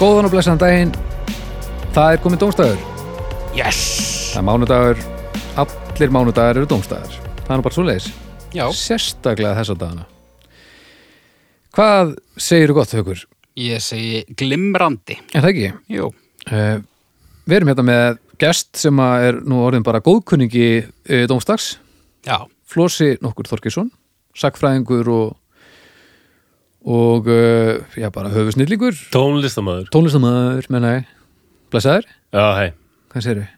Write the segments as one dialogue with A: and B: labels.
A: Góðan og blessaðan daginn Það er komið dómstæður
B: Yes!
A: Það er mánudagur Allir mánudagar eru dómstæður Það er nú bara svo leiðis
B: Já,
A: Sérstaklega þessa dagana Hvað segirðu gott, Haukur?
B: ég segi glimrandi.
A: Er það ekki?
B: Jú.
A: Uh, við erum hérna með gest sem að er nú orðin bara góðkunningi uh, dómstags
B: Já.
A: Flósi nokkur Þorkesson Sakfræðingur og og uh, já, bara höfusnillingur
C: Tónlistamæður
A: tónlistamæður, menna ég. Blessaður,
C: Já, hei,
A: hvað segirðu?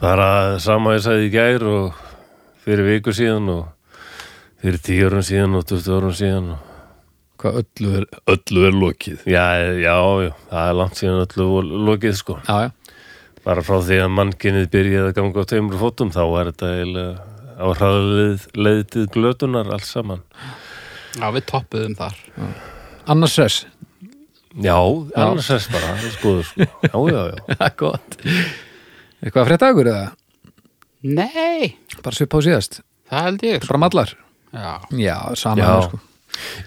C: bara sama ég sagði í gær og fyrir viku síðan og fyrir tíu árum síðan og 20 árum síðan og...
A: Hvað öllu er, öllu er lokið?
C: Já, já, já, það er langt síðan öllu lokið sko.
A: Já, já,
C: bara frá því að mannkinnið byrjaði að ganga á tveimur fótum þá er þetta eiginlega á hraðleið leiðtið glötunar alls saman.
B: Já, við toppuðum þar.
A: annars res.
C: Já, annars er bara, það er skoður sko. Já, já, já,
A: Já, gott. Eitthvað að frétta ykkur eða?
B: Nei,
A: Bara svipa á síðast?
B: Það held ég.
A: Bara mallar?
B: Já.
A: Já, sama
C: Já.
A: sko.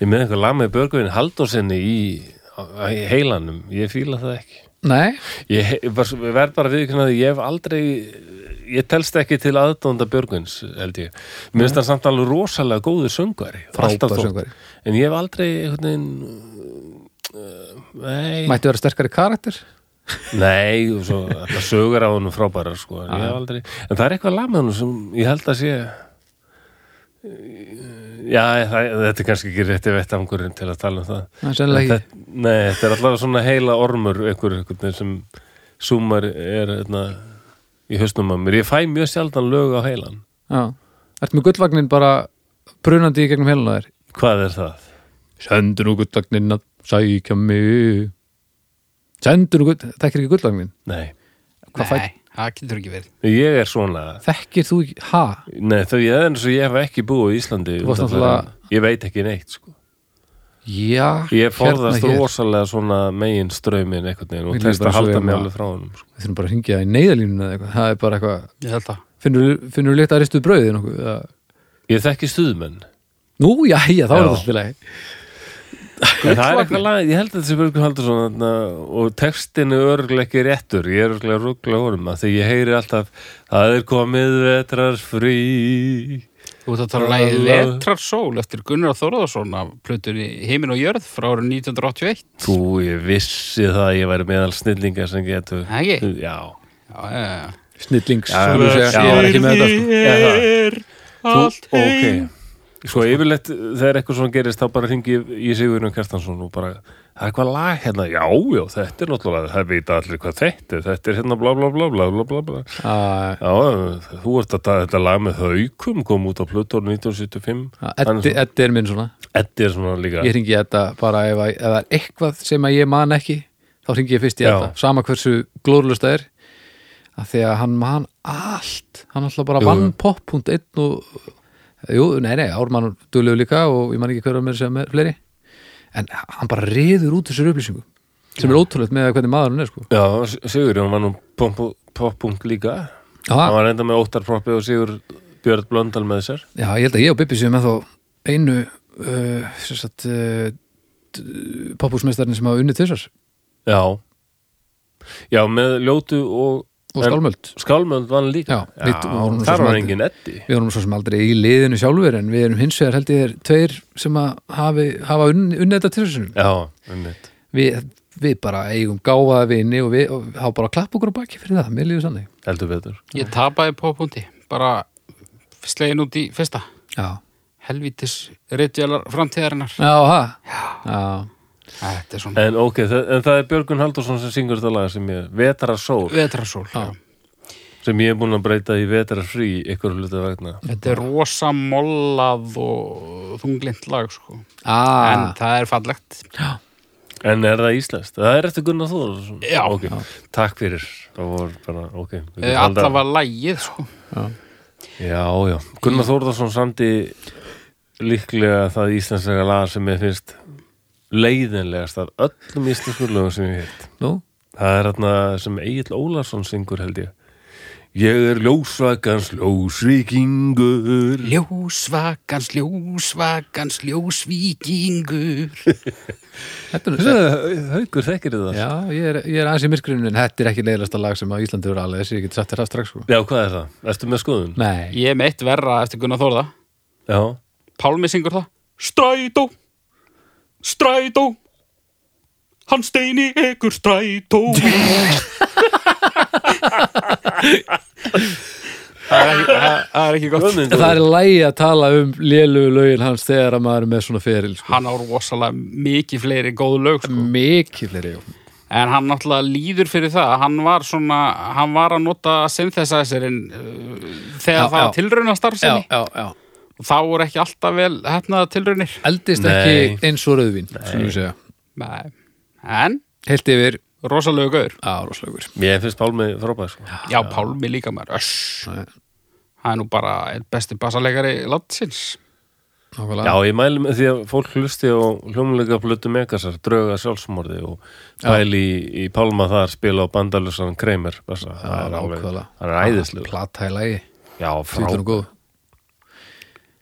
C: Ég með einhver lag með Björgvin Haldósinni í, í heilanum, ég fíla það ekki.
A: Nei,
C: Ég ég verð bara viðkynnaði, ég hef aldrei ég telst ekki til aðdónda Björgvins held ég, mér finnst hann samt alveg rosalega Alltaf þótt.
A: söngvari.
C: En ég hef aldrei veginn uh, nei,
A: Mætti vera sterkari karakter?
C: Nei svo alltaf sögur á honum frábærar sko, en hef aldrei en það er eitthvað lag með honum sem ég held að sé já, það, þetta er kannski ekki rétti vettangurinn til að tala um það.
A: Það ekki.
C: þetta, nei, þetta er alltaf svona heila ormur einhver, einhvern sem súmar er eitna, í hausnum að mér ég fæ mjög sjaldan lög á heilan
A: Já, ertu með gullvagnin bara brunandi í gegnum heluna þér
C: hvað er það?
A: Sendu nú gullvagnin að sækja mig Sendu nú gull Þekkir ekki gullvagnin?
C: Nei,
A: Hvað fæ-
B: Nei, það getur ekki verið.
C: ég er svona
A: Þekkir þú ekki, ha?
C: nei, þau ég er eins og ég hef ekki búið í Íslandi ég veit ekki neitt sko.
A: Já,
C: ég forðast
A: hér.
C: rosalega svona megin strömin einhvern veginn og
A: bara
C: að halda mig alveg frá honum sko.
A: Við þurfum bara að hringja í neyðalínuna eða eitthvað Það er bara eitthvað. Finnur, finnur líkt að ristu brauðið nokkuð? eða-
C: ég þekki stuðmenn
A: Nú, já, já, þá er
C: Já.
A: þetta alltaf leið
C: En það er eitthvað lag, ég held að þessi Björgur Haldursson og textin er örgulega ekki réttur, ég er örgulega rúglega honum að því ég heyri alltaf það er komið vetrar frí
B: Þú ert að tala um lagið Vetrarsól eftir Gunnar Þórðarsson af plötunni Heimin og Jörð frá árið 1981.
C: Þú, ég vissi það að ég væri meðal snillingar sem getur
B: Það ekki?
C: Já,
B: Já, já, já.
A: Snillings
C: Já,
A: Ég var ekki með þetta sko.
C: Það.
B: Er allt
C: ok
B: heim.
C: Sko yfirleitt þegar eitthvað svona gerist þá bara hringi ég í Sigurinn Kjartansson og bara, það er eitthvað lag hérna? Já, já, þetta er náttúrulega, það veit allir hvað þetta er, þetta er hérna bla bla bla bla bla bla bla.
A: Já,
C: þú ert að þetta lag með haukum kom út á Plutór 1975
A: já, Eddi, Eddi er minn svona.
C: Eddi er svona líka.
A: Ég hringi í þetta bara ef, að, ef það er eitthvað sem að ég man ekki þá hringi ég fyrst í þetta sama hversu glórlust það er. Að því að hann man allt. Hann alltaf bara
C: Jú,
A: vann
C: jú.
A: pop.1 og jú, nei, nei, Ármann duðlegu líka og ég man ekki hverja með sem er fleiri. En hann bara riður út þessar upplýsingum sem er ótrúlegt með hvernig maðurinn er sko.
C: Já, Sigurinn var nú poppunkt líka. Hann var enda með óttarproppi og Sigur Björn Blöndal með sér.
A: Já, ég held að ég og Bibi séum með þá einu uh, sagt uh, popúsmeistarinn sem hafa unnið þessar
C: Já. Já, með ljótu og
A: og skálmöld.
C: Skálmöld vann líka.
A: Já, við vorum svo
C: þar var engin Eddi.
A: Við vorum svo sem aldrei í liðinu sjálfur en við erum hins vegar held ég er tveir sem að hafi, hafa unnið, unnið þetta til þessum
C: Já, einmitt.
A: Við, við bara eigum gáfaða vini og við hafa bara að klappa okkur á baki fyrir það, mér líður sannig
C: heldur betur.
B: Ég tapaði poppundi. Bara slegin út í fyrsta.
A: Já,
B: Helvítis ritjalar framtíðarinnar.
A: já, ha? Já,
B: Þetta er svona
C: En ok, það, en það er Björgun Haldursson sem syngur þetta lag sem ég, Vetara Sól
B: vetrarsól.
A: Já.
B: Já.
C: sem ég er búin að breyta í Vetara Frí ykkur hluta vegna
B: Þetta er rosa mollað og þunglind lag, sko. En
A: ah,
B: það er fallegt.
C: En er það íslenskt? Það er eftir Gunnar Þóðarsson
B: Já.
C: Ok, takk fyrir bara, ok við getum
B: Eh,
C: haldið-
B: Allavega lagið, sko.
C: Já, já, Gunnar Þórðarsson samdi líklega það íslenska lag sem ég finnst leiðinlegast af öllum íslensku lögum sem ég heit
A: nú,
C: Það er þarna sem Egil Ólarsson syngur held ég. Ég er ljósvakans ljósvíkingur.
B: Ljósvakans, ljósvakans, ljósvíkingur.
A: Þetta er nú
C: Haukur þekkir það
A: Já, ég er, ég er aðeins í myrkrinu en þetta er ekki leiðasta lag sem á Íslandi verður alveg þess að ég get sagt þér það strax sko.
C: Já, hvað er það? Ertu með skoðun?
A: Nei,
B: Ég er með eitt verra eftir Gunnar Þórða.
C: Já.
B: Pálmi syngur það. Strætó Strætó Hann steini ekkur strætó Það er ekki, það, það er ekki gott
A: það er lægi að tala um lélugu lögin hans þegar að maður er með svona feril sko.
B: Hann á rosalega mikið fleiri góðu lög sko.
A: Mikið fleiri, já
B: En hann náttúrulega líður fyrir það Hann var svona, hann var að nota synthesizerinn uh, þegar
A: Já,
B: það var
A: já.
B: tilrauna
A: Já, já, já
B: þá voru ekki alltaf vel hefnaða tilraunir.
A: Eldist
C: Nei.
A: ekki eins og
B: Nei. En,
A: Heilt yfir,
B: rosalega gaur.
A: Á, roslaugur
C: Mér finnst Pálmi frábæð sko.
B: Já, Pálmi líka maður.
A: Já.
B: Það er nú bara einn besti bassalegari landsins.
A: Nákvæmlega.
C: Já, ég mæli með því að fólk hlusti á hljómlega blötu megasar, drauga sjálfsmorði og pæli í, í Pálma þar spila á bandalusan Kramer.
A: Já,
C: það er alveg, það er æðislegur.
A: Plata í lægi,
C: Já, frá
A: og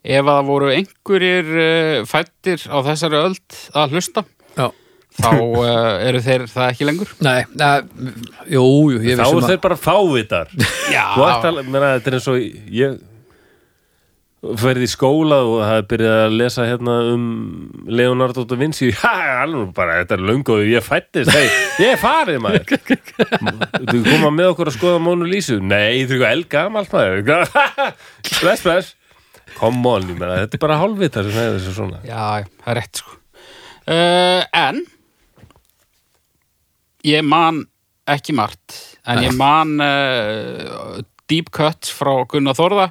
B: Ef að það voru einhverjir uh, fættir á þessari öld að hlusta
A: Já,
B: þá uh, eru þeir það ekki lengur?
A: Nei, nei Jú, jú, ég
C: Þá
A: vissum
C: er þeir bara fávitar.
B: Já,
C: þetta er eins og ég ferði í skóla og það er byrjað að lesa hérna um Leonardo da Vinci. Ha, alveg bara, þetta er löngu ég fættist, hei, ég er farið maður. Þú koma með okkur að skoða Mónu Lísu, nei, þú er elgamalt maður. Bless, bless come on, ég meina, þetta er bara hálfvitar sem hefur þessu svona.
B: Já, já, það er rétt sko. Uh, En ég man ekki margt en ég man uh, deep cut frá Gunnar Þórða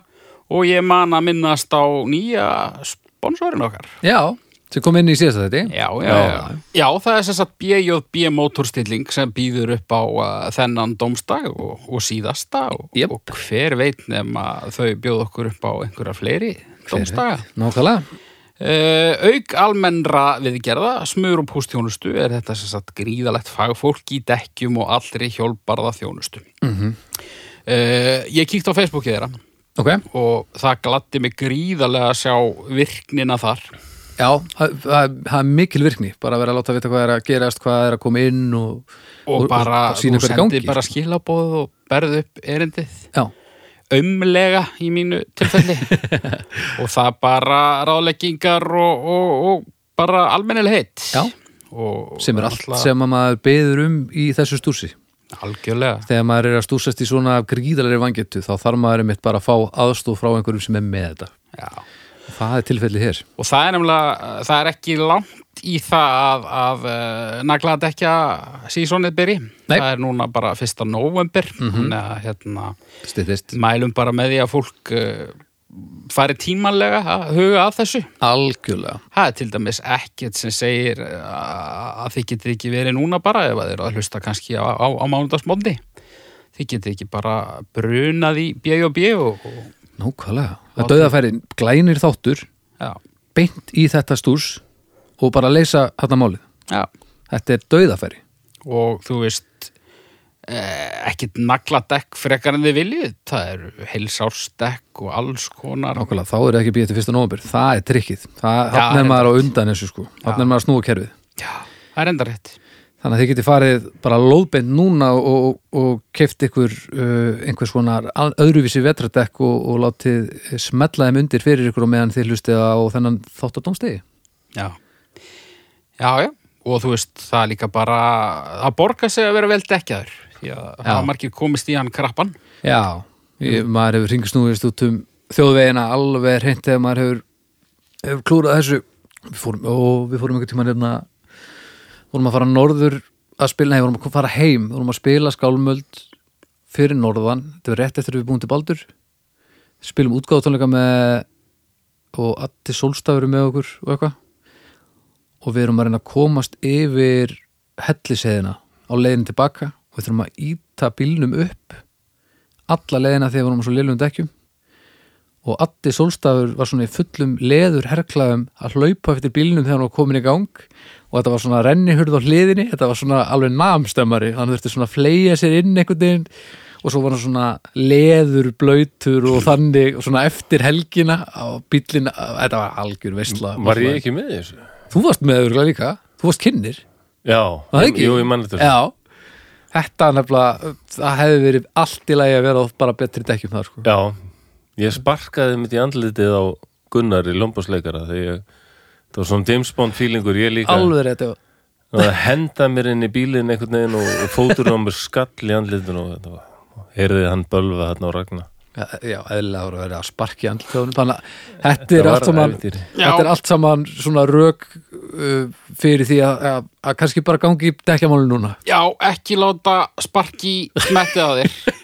B: og ég man að minnast á nýja sponsorin okkar.
A: Já, sem kom inn í síðasta þetta
B: Já, já, já. já það er sem sagt BJB mótorstilling sem býður upp á uh, þennan dómstag og, og síðasta og,
A: Jep.
B: og hver veit nema þau bjóð okkur upp á einhverja fleiri dómstaga.
A: Nákvæmlega
B: Uh, auk almennra viðgerða, smur og pústþjónustu er þetta sem sagt gríðalegt fagfólk í dekkjum og allri hjólbarða þjónustu.
A: Mhm.
B: uh, ég kíkti á Facebookið þeirra
A: Ok,
B: og það gladdi mig gríðarlega að sjá virknina þar.
A: Já, það er mikil virkni bara að vera að láta vita hvað er að gerast hvað er að koma inn og,
B: Og, bara,
A: sýna
B: þú
A: hvað er í gangi
B: sendir bara skilabóð og berð upp erindið.
A: Já,
B: Ömlega í mínu tilfelli. og það bara ráðleggingar og, og, og bara almennileg heitt.
A: Já.
B: Og
A: sem er allt
B: náttúrulega-
A: sem að maður beður um í þessu stúsi
B: Algjörlega.
A: þegar maður er að stúsast í svona gríðalegri vangetu þá þarf maður einmitt bara að fá aðstóð frá einhverjum sem er með þetta
B: Já.
A: Það er tilfelli hér
B: Og það er nefnilega, það er ekki langt í það að, að uh, nagla að dekja sísonið byrji.
A: Nei.
B: Það er núna bara fyrsta november, þannig að hérna,
A: styttist
B: mælum bara með því að fólk uh, fari tímanlega að huga að þessu.
A: algjörlega
B: Það er til dæmis ekkert sem segir að þið getið ekki verið núna bara ef að þeir eru að hlusta kannski á, á, á mánudagsmóndi. Þið getið ekki bara brunað í B&B og, og
A: Nákvæmlega, að dauðafæri glænir þáttur
B: já,
A: beint í þetta stús og bara leysa þetta málið.
B: Já.
A: þetta er dauðafæri.
B: Og þú veist eh, ekkit nagladekk frekar en þið viljið. Það eru heilsársdekk og alls konar.
A: Nákvæmlega, þá er ekki býðið til fyrsta nóvambur það er trikkið, það
B: reyndar.
A: maður á undan þessu sko. Hann er maður að snúa kerfið.
B: Já, það er enda rétt
A: þannig að þið getið farið bara lóðbeint núna og, og, og keft ykkur uh, einhvers konar öðruvísi vetradekk og, og látið smetla þeim undir fyrir ykkur og meðan þið hlustið á þennan þáttadómstegi
B: Já, já, já. Og þú veist, það er líka bara að borga sig að vera vel dekkjaður. Því að það hafa margir komist í hann krappan.
A: Já, ég, maður hefur ringisnúist út um þjóðvegina alveg hreint þegar maður hefur, hefur klúrað þessu. Við fórum, og við fórum einhvern tímann hérna vorum að fara norður að spila, nei, vorum að fara heim. Vorum að spila skálmöld fyrir norðan, þetta var rétt eftir við búum til Baldur. Spilum útgáðutónleika með og Atti Sólstafur er með okkur og eitthvað. Og við erum að reyna að komast yfir helliseðina á leiðin tilbaka og við þurfum að íta bílnum upp alla leiðina þegar við vorum á svo liðlum dekkjum og Atti Sólstafur var svona í fullum leður herklaðum að hlaupa eftir bílnum þegar hann var komin í gang. Og þetta var svona rennihurð á hliðinni þetta var svona alveg namstemmari. Hann þurfti svona að fleia sér inn einhvern veginn og svo var hann svona leður blöytur og þannig og svona eftir helgina á bíllina, þetta var algjör veistla
C: Var ég ekki með þessu?
A: Þú varst með örugglega líka, þú varst kynnir.
C: Já, jú, ég mann þetta
A: Já, þetta nefnilega það hefði verið allt í lagi að vera bara betri dekkjum þar sko.
C: Já, ég sparkaði mitt í andlitið á Gunnar í lombosleikara þegar ég, það var svona James Bond feelingur ég líka
A: Alveg rétt, já
C: Það henda mér inn í bílinn einhvern veginn og, og fótur á mér skall í andlitinu og þetta var, heyrði hann bölva þarna á ragna
A: Já, já eðlilega voru að vera að sparki andlitjóðunum þannig að þetta er allt saman
C: ævintýri.
B: Já.
A: þetta er allt saman svona rök uh, fyrir því að, að, að kannski bara gangi í dekkjamáli núna
B: Já, ekki láta sparki smettið á þér.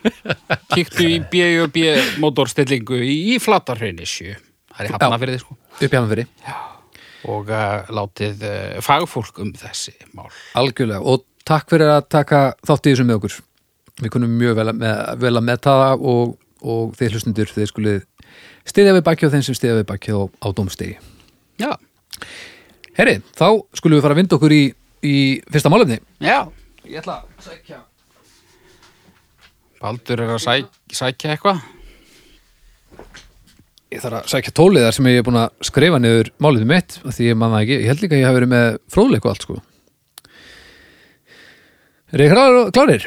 B: Kíktu í B&B mótorstillingu í, í flatarhreini sjö. Það er hafna fyrir þið sko.
A: upp hann fyrir,
B: Og uh, látið uh, fagfólk um þessi mál.
A: algjörlega og takk fyrir að taka þátt í þessu með okkur við kunum mjög vel að, með, vel að metta það og, og þeir hlustundur þeir skulið stiðja við bakki á þeim sem stiðja við bakki á, á dómstegi
B: Já,
A: Herri, þá skulum við fara að vinda okkur í, í fyrsta málefni
B: já.
A: Ég ætla að sækja
B: Baldur er að sæk, sækja eitthvað.
A: Ég þarf að sækja tólið þar sem ég er búin að skrifa niður málefni mitt af því ég man það ekki, ég held líka að ég hafi verið með fróðleik og allt sko Er ég klárir? klárir?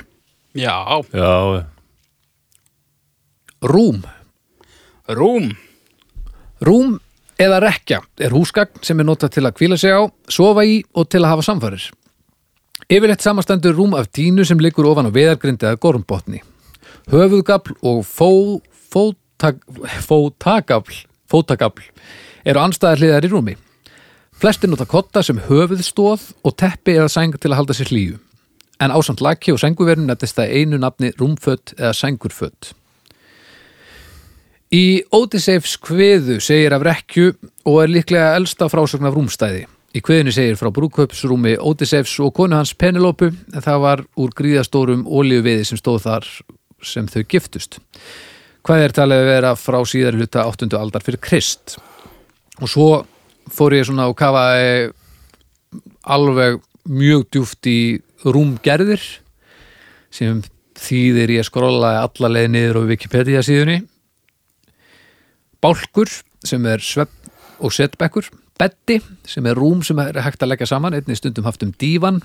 B: Já,
C: Já,
A: Rúm
B: rúm.
A: Rúm eða rekja er húsgagn sem er notað til að kvíla sig á, sofa í og til að hafa samfærir. Yfirleitt samastendur rúm af tínu sem liggur ofan á veðargrindi eða gormbotni. Höfuðgafl og fó, fótag, fótagafl, fótagafl eru anstæðar hliðar í rúmi. Flestir nota kotta sem höfuðstóð og teppi eða sæng til að halda sér hlýju. En ásamt laki og sænguverun nefnist það einu nafni rúmfött eða sængurfött. Í Ódiseifs kviðu segir af rekju og er líklega elsta frásögn af rúmstæði. Í kviðinu segir frá brúköpsrúmi Ódiseifs og konu hans Penelopu en það var úr gríðastórum ólíuviði sem stóð þar sem þau giftust. Hvað er talið að vera frá síðari hluta 8. aldar fyrir Krist? Og svo fór ég svona og kafaði alveg mjög djúft í rúmgerðir sem þýðir ég skrollaði alla leið niður á Wikipedia síðunni bálkur sem er svepp og setbekkur betti sem er rúm sem er hægt að leggja saman einnig stundum haft um dívan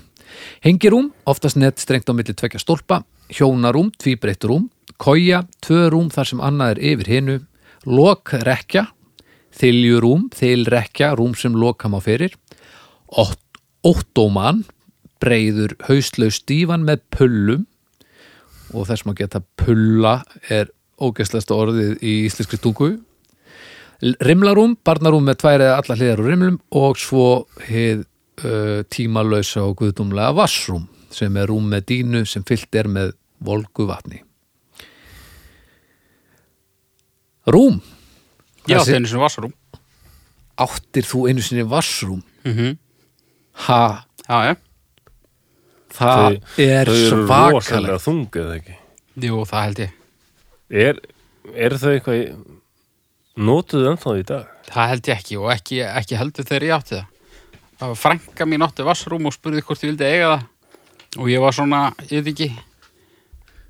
A: hengirúm, oftast nett strengt á milli tvekja stólpa hjónarúm, tvíbreytt rúm koja, tvö rúm þar sem annað er yfir hinu lokrekja þiljurúm, þilrekja rúm sem loka má fyrir Ótt- óttóman breyður hauslaus dívan með pullum og þess maður geta pulla er ógæstlasta orðið í íslenskri tungu rimlarúm, barnarúm með tvær eða alla hliðar úr rimlum og svo hið uh, tímalausa og guðdumlega vassrúm sem er rúm með dínu sem fyllt er með volgu vatni Rúm
B: Já,
A: Þessi-
B: þeirnir sem vassarúm.
A: áttir þú einu sinni vassrúm
B: Mm
A: ha,
B: Já, já.
A: það er
C: þau eru
A: svakalegt
C: rosalega þung eða ekki
B: Jú, það held ég.
C: Er, er þau eitthvað í- notuð ennþá í dag?
B: Það held ég ekki og ekki, ekki heldur þegar ég átti það. Það var frænka mín átti vassrúm og spurði hvort ég vildi eiga það. Og ég var svona, ég veit ekki,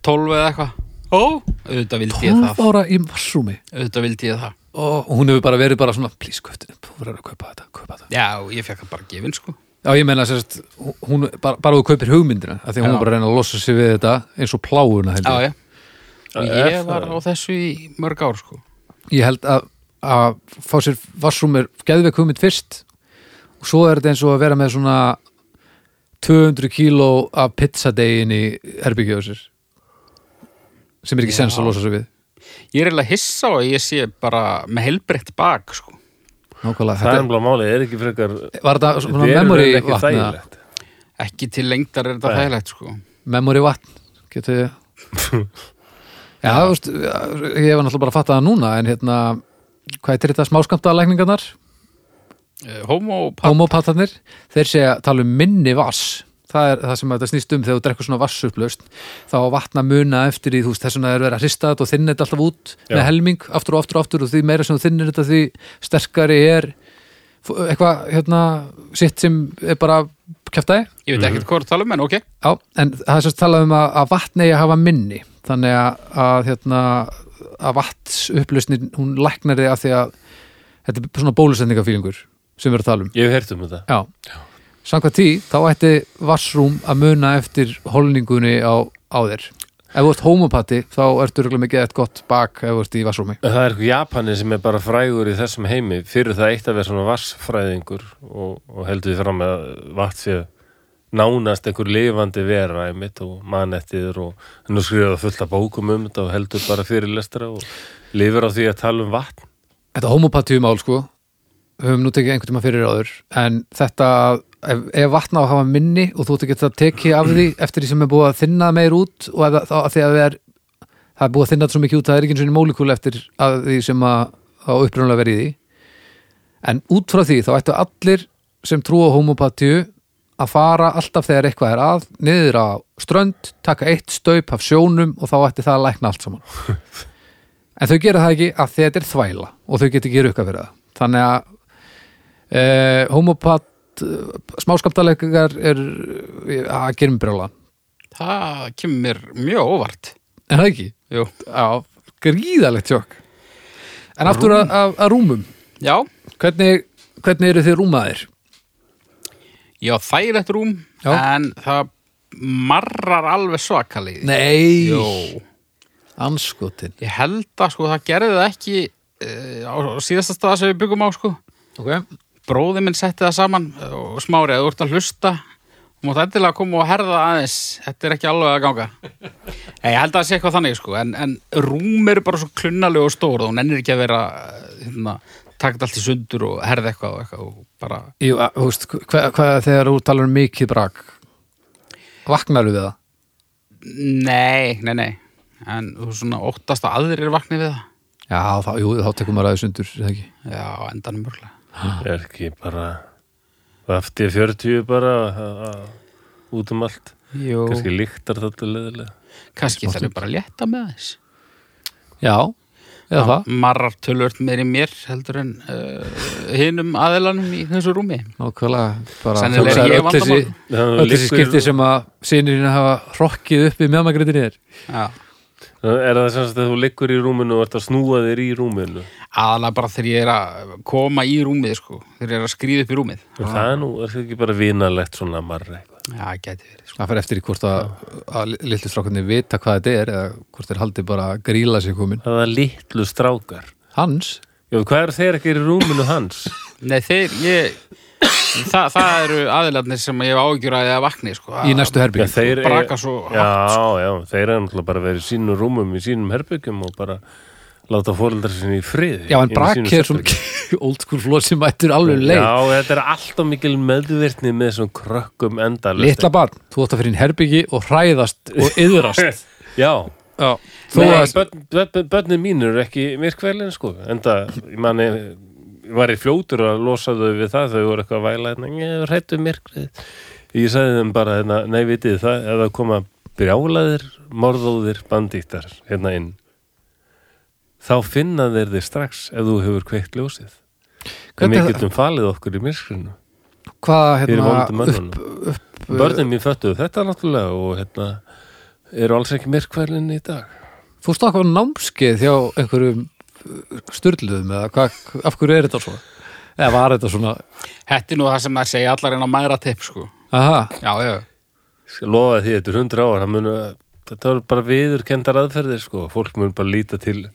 B: 12 eða eitthvað. Ó, auðvitað vildi ég
A: 12
B: það.
A: ára í vassrúmi
B: Auðvitað vildi ég það.
A: og hún hefur bara verið bara svona please, köftin, þú verður að kaupa þetta, kaupa þetta
B: Já, ég fekk það bara gefin, sko.
A: Já, ég meina sérst, hún, bara, bara þú kaupir hugmyndina af því hún
B: Já.
A: er bara að reyna að losa sig við þetta eins og pláuna held
B: Já,
A: ég.
B: já. Og
C: Er
B: ég var á þessu í mörg ár, sko.
A: Ég held að, að fá sér vassrúm er geðveik hugmynd fyrst og svo er þetta eins og að vera með svona 200 kíló af pizzadegin í sér sem er ekki
B: Já.
A: sens að losa sig við
B: Ég er eiginlega hissa að ég sé bara með helbreytt bak, sko.
A: Nákvæmlega,
C: Það er
A: þetta
C: umlað máli, er ekki frekar
A: var þetta svona
C: er
A: memory
C: ekki
A: vatn eða?
C: þægilegt.
B: Ekki til lengdar er þetta
C: Nei.
B: þægilegt, sko.
A: memory vatn getur Já, þú veist, ég hef náttúrulega bara að fatta það núna en hérna, hvað er þetta smáskamta lækningarnar,
B: Uh, homo,
A: homopatarnir þeir segja, tala um minni vass það er það sem þetta snýst um þegar þú drekkur svona vassupplaust, þá að vatna muna eftir í, þú veist, þess vegna er verið að hrista þetta og þinna þetta alltaf út
C: Já.
A: með helming aftur og aftur og aftur og því meira sem þú þinnir þetta því sterkari er eitthvað, hérna sitt sem er bara kæftæði
B: Ég veit ekkert hvað er að tala um, en ok.
A: Já, en það er sérst talað um að, að vatn eigi að hafa minni. Þannig að, að, hérna, að vatns upplösnin hún læknar þig af því að þetta er svona bólusendingafílingur sem við erum að tala um.
C: Ég hef heyrt um þetta.
A: Já, samkvæmt því þá ætti vassrúm að muna eftir holningunni á, á þér. Ef þú ert homopati þá ertu röglega mikið eitt gott bak ef þú ert í vassrúmi.
C: En Það er eitthvað Japani sem er bara frægur í þessum heimi. Fyrir það eitt að vera svona vassfræðingur og, og heldur því fram að vatn sé nánast einhver lifandi vera einmitt og manettiður og hann er skrifað fullt af bókum um þetta og heldur bara fyrir lestra og lifir á því að tala um vatn.
A: Þetta homopatíu mál sko höfum nú tekið einhvern tíma fyrir áður en þetta, ef, ef vatna á að hafa minni og þú ert ekki að tekið af því eftir því sem er búið að þinna meir út og ef, þá, því að er það er búið að þinna þetta svo mikið út, það er ekki eins og mólekúl eftir að því sem að, að upprunnulega verið í en út frá því þá ættu allir sem trúa homopatíu að fara alltaf þegar eitthvað er að niður á strönd, taka eitt staup af sjónum og þá ætti það að lækna allt saman. En þau gera það ekki að þetta er þvæla og þau geta ekki rukka fyrir það. Þannig að eh, homopat smáskaptalegar er að gera mig brjóla.
B: Það kemur mjög óvart.
A: En það ekki?
B: Jú.
A: Já, gríðalegt sjokk. En aftur að, að, að rúmum.
B: Já,
A: hvernig, hvernig eru þið rúmaðir?
B: já, þægilegt rúm
A: Já.
B: En það marrar alveg svakalið.
A: Nei,
B: Jú,
A: anskotin
B: ég held að sko það gerði það ekki uh, á, á síðasta staða sem við byggum á sko.
A: Okay.
B: Bróði minn setti það saman og smári að þú ert að hlusta og mátt endilega koma og herða aðeins. Þetta er ekki alveg að ganga. Nei, ég held að það sé eitthvað þannig sko. En, en rúm eru bara svo klunnalega og stór og hún ennir ekki að vera hérna, taka þetta allt í sundur og herða eitthvað og eitthvað og bara
A: Jú, að, þú veist, hvað, hvað þegar þú talar um mikið brak vaknar við það?
B: Nei, nei, nei. En þú er svona óttast að aðrir vakni við það.
A: Já, þá, jú, þá tekum maður aðeins undur, er það ekki?
B: Já, endanum mörglega
C: er ekki bara eftir 40 bara að- að- út um allt?
B: Jú,
C: kannski líktar þetta leðilega
B: kannski það er bara að létta með þess
A: Já, eða það,
B: Marrar tölvört meir í mér heldur en uh, hinum aðilanum í þessu rúmi.
A: Nákvæmlega
B: er
A: öll þessi, skipti sem að sinirinn hafa hrokkið upp í mjöðmagriðinni er.
B: Já
C: er það sem sagt að þú liggur í rúminu og ert að snúa þér í rúminu?
B: Aðalega bara þegar ég er að koma í rúmið sko, þegar ég er að skrýða upp í rúmið.
C: Og það nú, er það ekki bara vinalegt svona marri eitthvað?
B: Já, gæti verið sko.
A: Það fer eftir í hvort að, að litlu strákarnir vita hvað þetta er eða hvort þeir haldi bara að gríla sig komin.
C: Það er litlu strákar.
A: Hans,
C: Já, hvað er þeir ekki í rúminu hans?
B: Nei, þeir, ég það, það eru aðilarnir sem ég hef áhyggjur að ég að vakni sko.
A: í næstu herbyggjum
C: þeir
B: braka svo
C: Já, já, þeir eru náttúrulega bara verið í sínum rúmum í sínum herbyggjum og bara láta fóreldrar sinni í friði
A: Já, en
C: Inni í
A: brak
C: sínu
A: er svona old school flóð sem mættur alveg leið.
C: Já, þetta er alltaf mikil meðvirtni með þessum krökkum endalust
A: Litla barn, þú átt að fyrir inn herbyggi og hræðast og yðrast
C: Já,
A: Já, þó
C: Nei,
A: að
C: börn, börn, börnin mín eru ekki myrkvelin sko, enda ég manni var ég fljótur að losa þau við það þau voru eitthvað að væla hérna, ég hrættu myrkrið. Ég sagði þeim bara hérna, nei vitið það, ef það koma brjálaðir, morðóðir bandíktar hérna inn þá finna þeir þig strax ef þú hefur kveikt ljósið. En við getum falið okkur í myrkrinu.
A: Hvað hérna
C: vondum mönnunum. börnin mín föttuðu þetta náttúrulega og hérna eru alls ekki myrkvelin í dag.
A: Stakk á námskeið hjá einhverjum styrluðum eða hvað, af hverju er þetta svona? Eða var þetta svona
B: Þetta er nú það sem það segja allar en á mæra tipp sko.
A: Aha,
B: Já, já,
C: skal lofa því þetta er hundra ár það munu, þetta er bara viðurkendar aðferðir sko, fólk mun bara líta til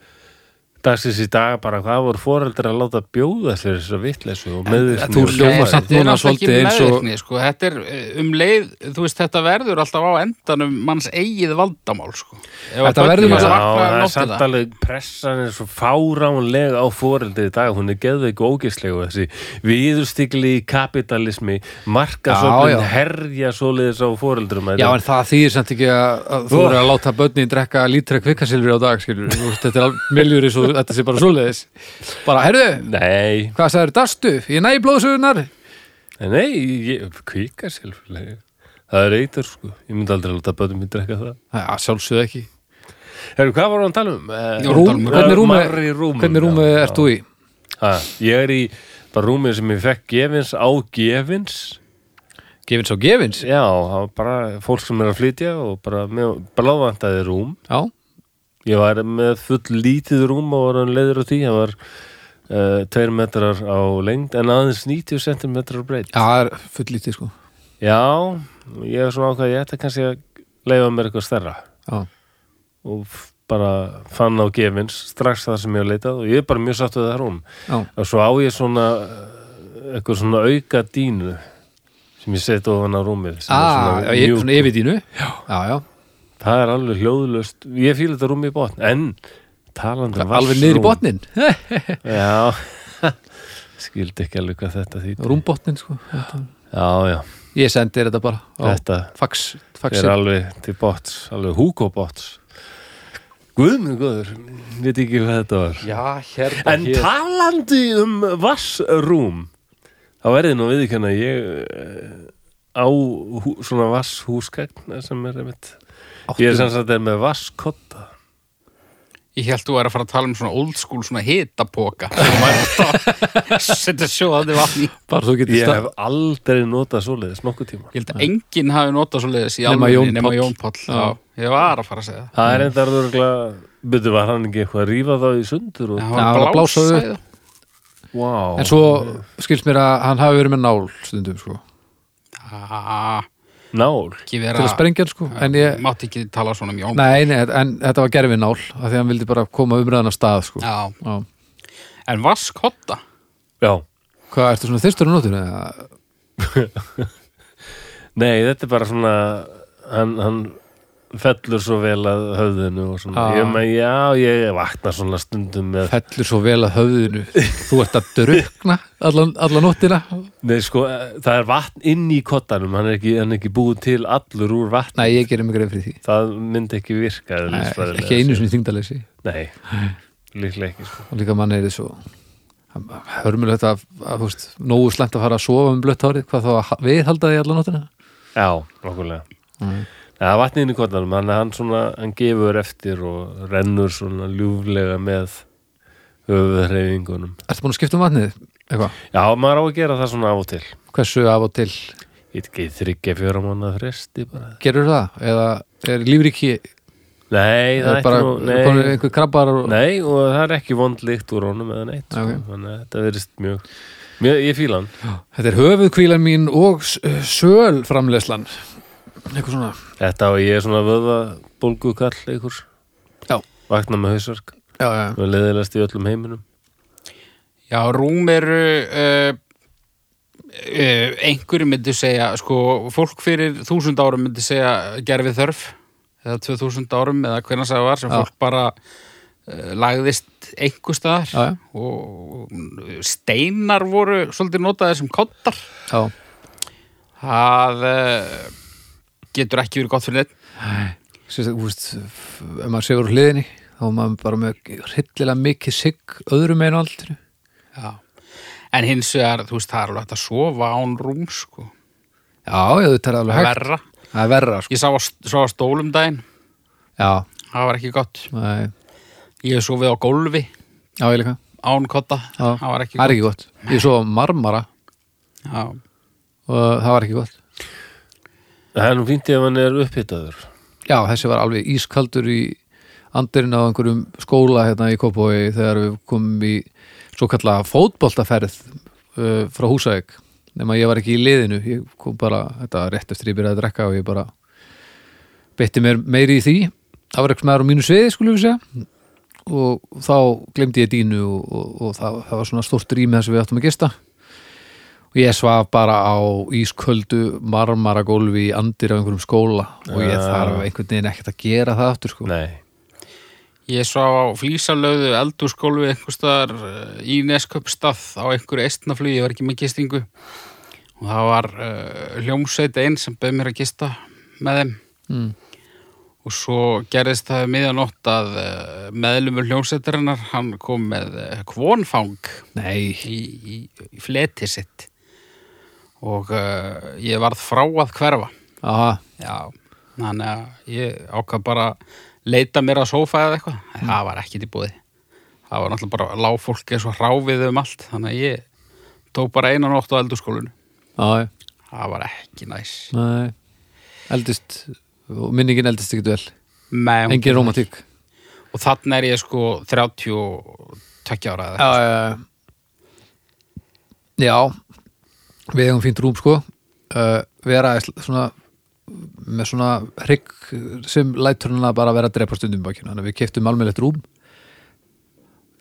C: dagsins í dag bara hvað voru foreldrar að láta bjóða sér þessar vitleysu og meðvirkni
A: þú
C: kjáæði.
A: samt núna svolítið eins og-
B: sko. Þetta er eh, um leið, þú veist, þetta verður alltaf á endanum manns eigið valdamál sko. Ef
A: Þetta
B: að
A: verður
C: Já,
B: manns um
C: það er samt alveg pressan er svo fáránlega á foreldri í dag, hún er geðveik og ógeðslega þessi viðurstigli í kapitalismi,
A: Já, já.
C: herja svoleiðis á foreldrum
A: já en það þýðir samt ekki að, að þú eru að láta börnin drekka lítra kvikkasilfri á dag skilur, Þú þetta sé bara svoleiðis. Bara, herðu,
C: Nei,
A: hvað sagður, dastu? Ég næ blóðsugunar
C: nei, ég, kvika sjálflega það er eitur sko, ég myndi aldrei láta bötum mér drekka það.
A: Já, sjálfsögðu ekki.
C: Herru, hvað var hann að tala um? Eh,
B: Já,
A: Rúm, hvernig rúmi,
C: Marri rúmum,
A: hvernig rúmi
C: já,
A: ert þú í?
C: Ha, ég er í bara rúmið sem ég fekk gefins á gefins
A: Gefins á gefins
C: Já, það var bara fólk sem er að flytja og bara með blávandaði rúm.
A: Já,
C: Ég var með full lítið rúm og var hann leiður á því. Það var uh, tveir metrar á lengd en aðeins 90 cm breytt
A: Já, það er full lítið sko.
C: Já, ég er svona ákvað ég ætta kannski að leifa mér eitthvað stærra.
A: Já,
C: og bara fann á gefins strax það sem ég hef leitað og ég er bara mjög satt við það rúm.
A: Já,
C: og svo á ég svona eh, eitthvað svona auka dínu sem ég set ofan á rúmið
A: ah,
C: svona
A: ég, svona yfirdínu? Já, já, já,
C: það er alveg hljóðlust ég fíla þetta rúm í botn en talandi um
A: alveg niður í botnin
C: já. Skildi ekki alveg hvað þetta því
A: Rúmbotnin sko. Þetta-
C: já já.
A: Ég sendi þetta bara
C: þetta
A: fax,
C: er alveg til bots alveg Hugo bots Guð minn góður, veit ekki hvað þetta var.
A: Já, hérna
C: En talandi um vassrúm þá verði nú við ekki ég eh, á svona vasshúsgagn sem er einmitt ég er sem sagt er með vasskotta
B: Ég held þú er að fara að tala um svona old school svona hitapoka. Sem maður að setja sjóðandi vatn í.
A: Bara þú getur
C: ég
A: stað
C: hef aldrei notað svoleiðis nokkuð tíma.
B: Ég held að enginn hafi notað svo leiðis í
A: Nema
B: alveg
A: Jón
B: nema
A: Páll.
B: Jón Páll. Já, ég var að fara að segja það.
C: Það er enda örgulega byrju var hann ekki eitthvað að rífa þá í sundur og
B: Já,
A: Já,
B: hann
A: að blása
B: blása
A: upp.
B: það.
C: wow.
A: En svo skilst mér að hann hafi verið með nál stundum sko.
B: Ah,
C: nál?
A: Til að sprengja sko. En ég,
B: Mátti ekki tala svona um Jón
A: nei, nei, en þetta var gerfi nál af Því að hann vildi bara koma umræðan af stað sko.
B: Já,
A: Já.
B: en vaskotta
C: já.
A: Hvað, ertu svona þyrstur á eða?
C: Nei, þetta er bara svona hann, hann fellur svo vel að höfðinu og svona,
A: Ah.
C: ég með, já, ég vakna svona stundum með,
A: Fellur svo vel að höfðinu. Þú ert að drukna allan, allan nóttina.
C: Nei, sko, það er vatn inn í kottanum, hann er ekki, hann er ekki búið til allur úr vatn,
A: Nei, ég gerir mig greið fyrir því.
C: Það myndi ekki virka
A: Nei, Ekki einu
C: séð.
A: sinni þingdalesi
C: Nei, líklega ekki, sko.
A: Og líka mann er þið svo hörmulegt að, að þú veist, nógu slæmt að fara að sofa um blött hárið, hvað þá að viðhalda því allan nóttina?
C: Já, nokkulega
A: mm.
C: Það er vatn inn í kottanum, hann, hann svona, hann gefur eftir og rennur svona ljúflega með höfuðreifingunum.
A: Ertu búin að skipta um vatnið? Eitthvað?
C: Já, maður á að gera það svona af og til.
A: Hversu af og til
C: Ég ekki, þryggja fjóra mánuða fresti bara.
A: gerur það? Eða er lífríki
C: Nei, það er
A: bara
C: ekki nú,
A: og...
C: nei, og það er ekki vond líkt úr honum eða neitt. Sko. Þannig að þetta verðist mjög, mjög, ég fíla hann.
A: Þetta er höfuðkvílan mín og s- söl framleyslan eitthvað svona
C: Þetta og ég er svona vöða bólgu kall einhver.
A: Já.
C: Vakna með hausverk.
A: Já, já,
C: er leðilegast í öllum heiminum.
B: Já, rúm eru uh, uh, einhverju myndi segja sko, fólk fyrir þúsund árum myndi segja gerfið þörf eða 2000 árum eða hvernig það var sem
A: Já.
B: fólk bara uh, lagðist einhver staðar
A: Já, já.
B: og steinar voru svolítið notaðir sem kottar
A: já.
B: það uh, getur ekki verið gott fyrir neitt
A: Sérst, þú veist, ef maður séur úr hliðinni þá er maður bara með hryllilega mikið sigg öðrum einu aldrei
B: Já. En hins vegar, þú veist, það er alveg hægt að sofa án rúm, sko.
A: Já, já, þetta er alveg hægt
B: Verra.
A: Það er verra, sko
B: Ég sá að, sá að stólum daginn,
A: Já,
B: það var ekki gott.
A: nei,
B: Ég hef sofið á gólfi,
A: já, ég líka
B: án kotta,
A: Já.
B: það var ekki gott.
A: ekki gott Ég svo marmara
B: Já.
A: og það var ekki gott
C: Það er nú fínt ef hann er upphitaður.
A: Já, þessi var alveg ískaldur í andirinn á einhverjum skóla hérna í Kópói þegar við komum í svo kalla fótboltaferð uh, frá Húsavík. Nema ég var ekki í liðinu. Ég kom bara, þetta var rétt eftir ég byrjaði að drekka og ég bara beitti mér meiri í því. Það var eitthvað með á mínu sviði skulum við segja. Og þá glemdi ég dínu og, og, og það, það var svona stórt rými þess að við áttum að gista og ég svaf bara á ísköldu marmaragólfi í andir af einhverjum skóla og ég þarf einhvern veginn ekkert að gera það aftur sko.
C: Nei.
B: Ég sá á flísalöðu eldúrskólfi einhver staðar uh, í Nesköpstað á einhverju eistnaflugi, ég var ekki með gistingu og það var uh, hljómsveit einn sem bauð mér að gista með þeim
A: mm.
B: og svo gerðist það miðanótt að uh, meðlumur hljómsveitarinnar hann kom með uh, kvonfang
A: Nei,
B: í, í, í fleti sitt og uh, ég varð frá að hverfa.
A: Aha,
B: já, þannig að ég ákvað bara leita mér að sófa eða eitthvað, en það var ekkit í búið það var náttúrulega bara lág fólk eins og hráfið um allt, þannig að ég tók bara einan nótt á eldurskólinu
A: já,
B: það var ekki næs.
A: Nei, eldist minningin eldist ekkert vel.
B: Nei,
A: engin romantík
B: og þannig er ég sko 32 ára eða
A: já, já, já. já við hefum fínt rúm sko. Uh, vera svona með svona hrygg sem lætur hana bara vera að drepa stundum í bakinu þannig að við keftum almennilegt rúm.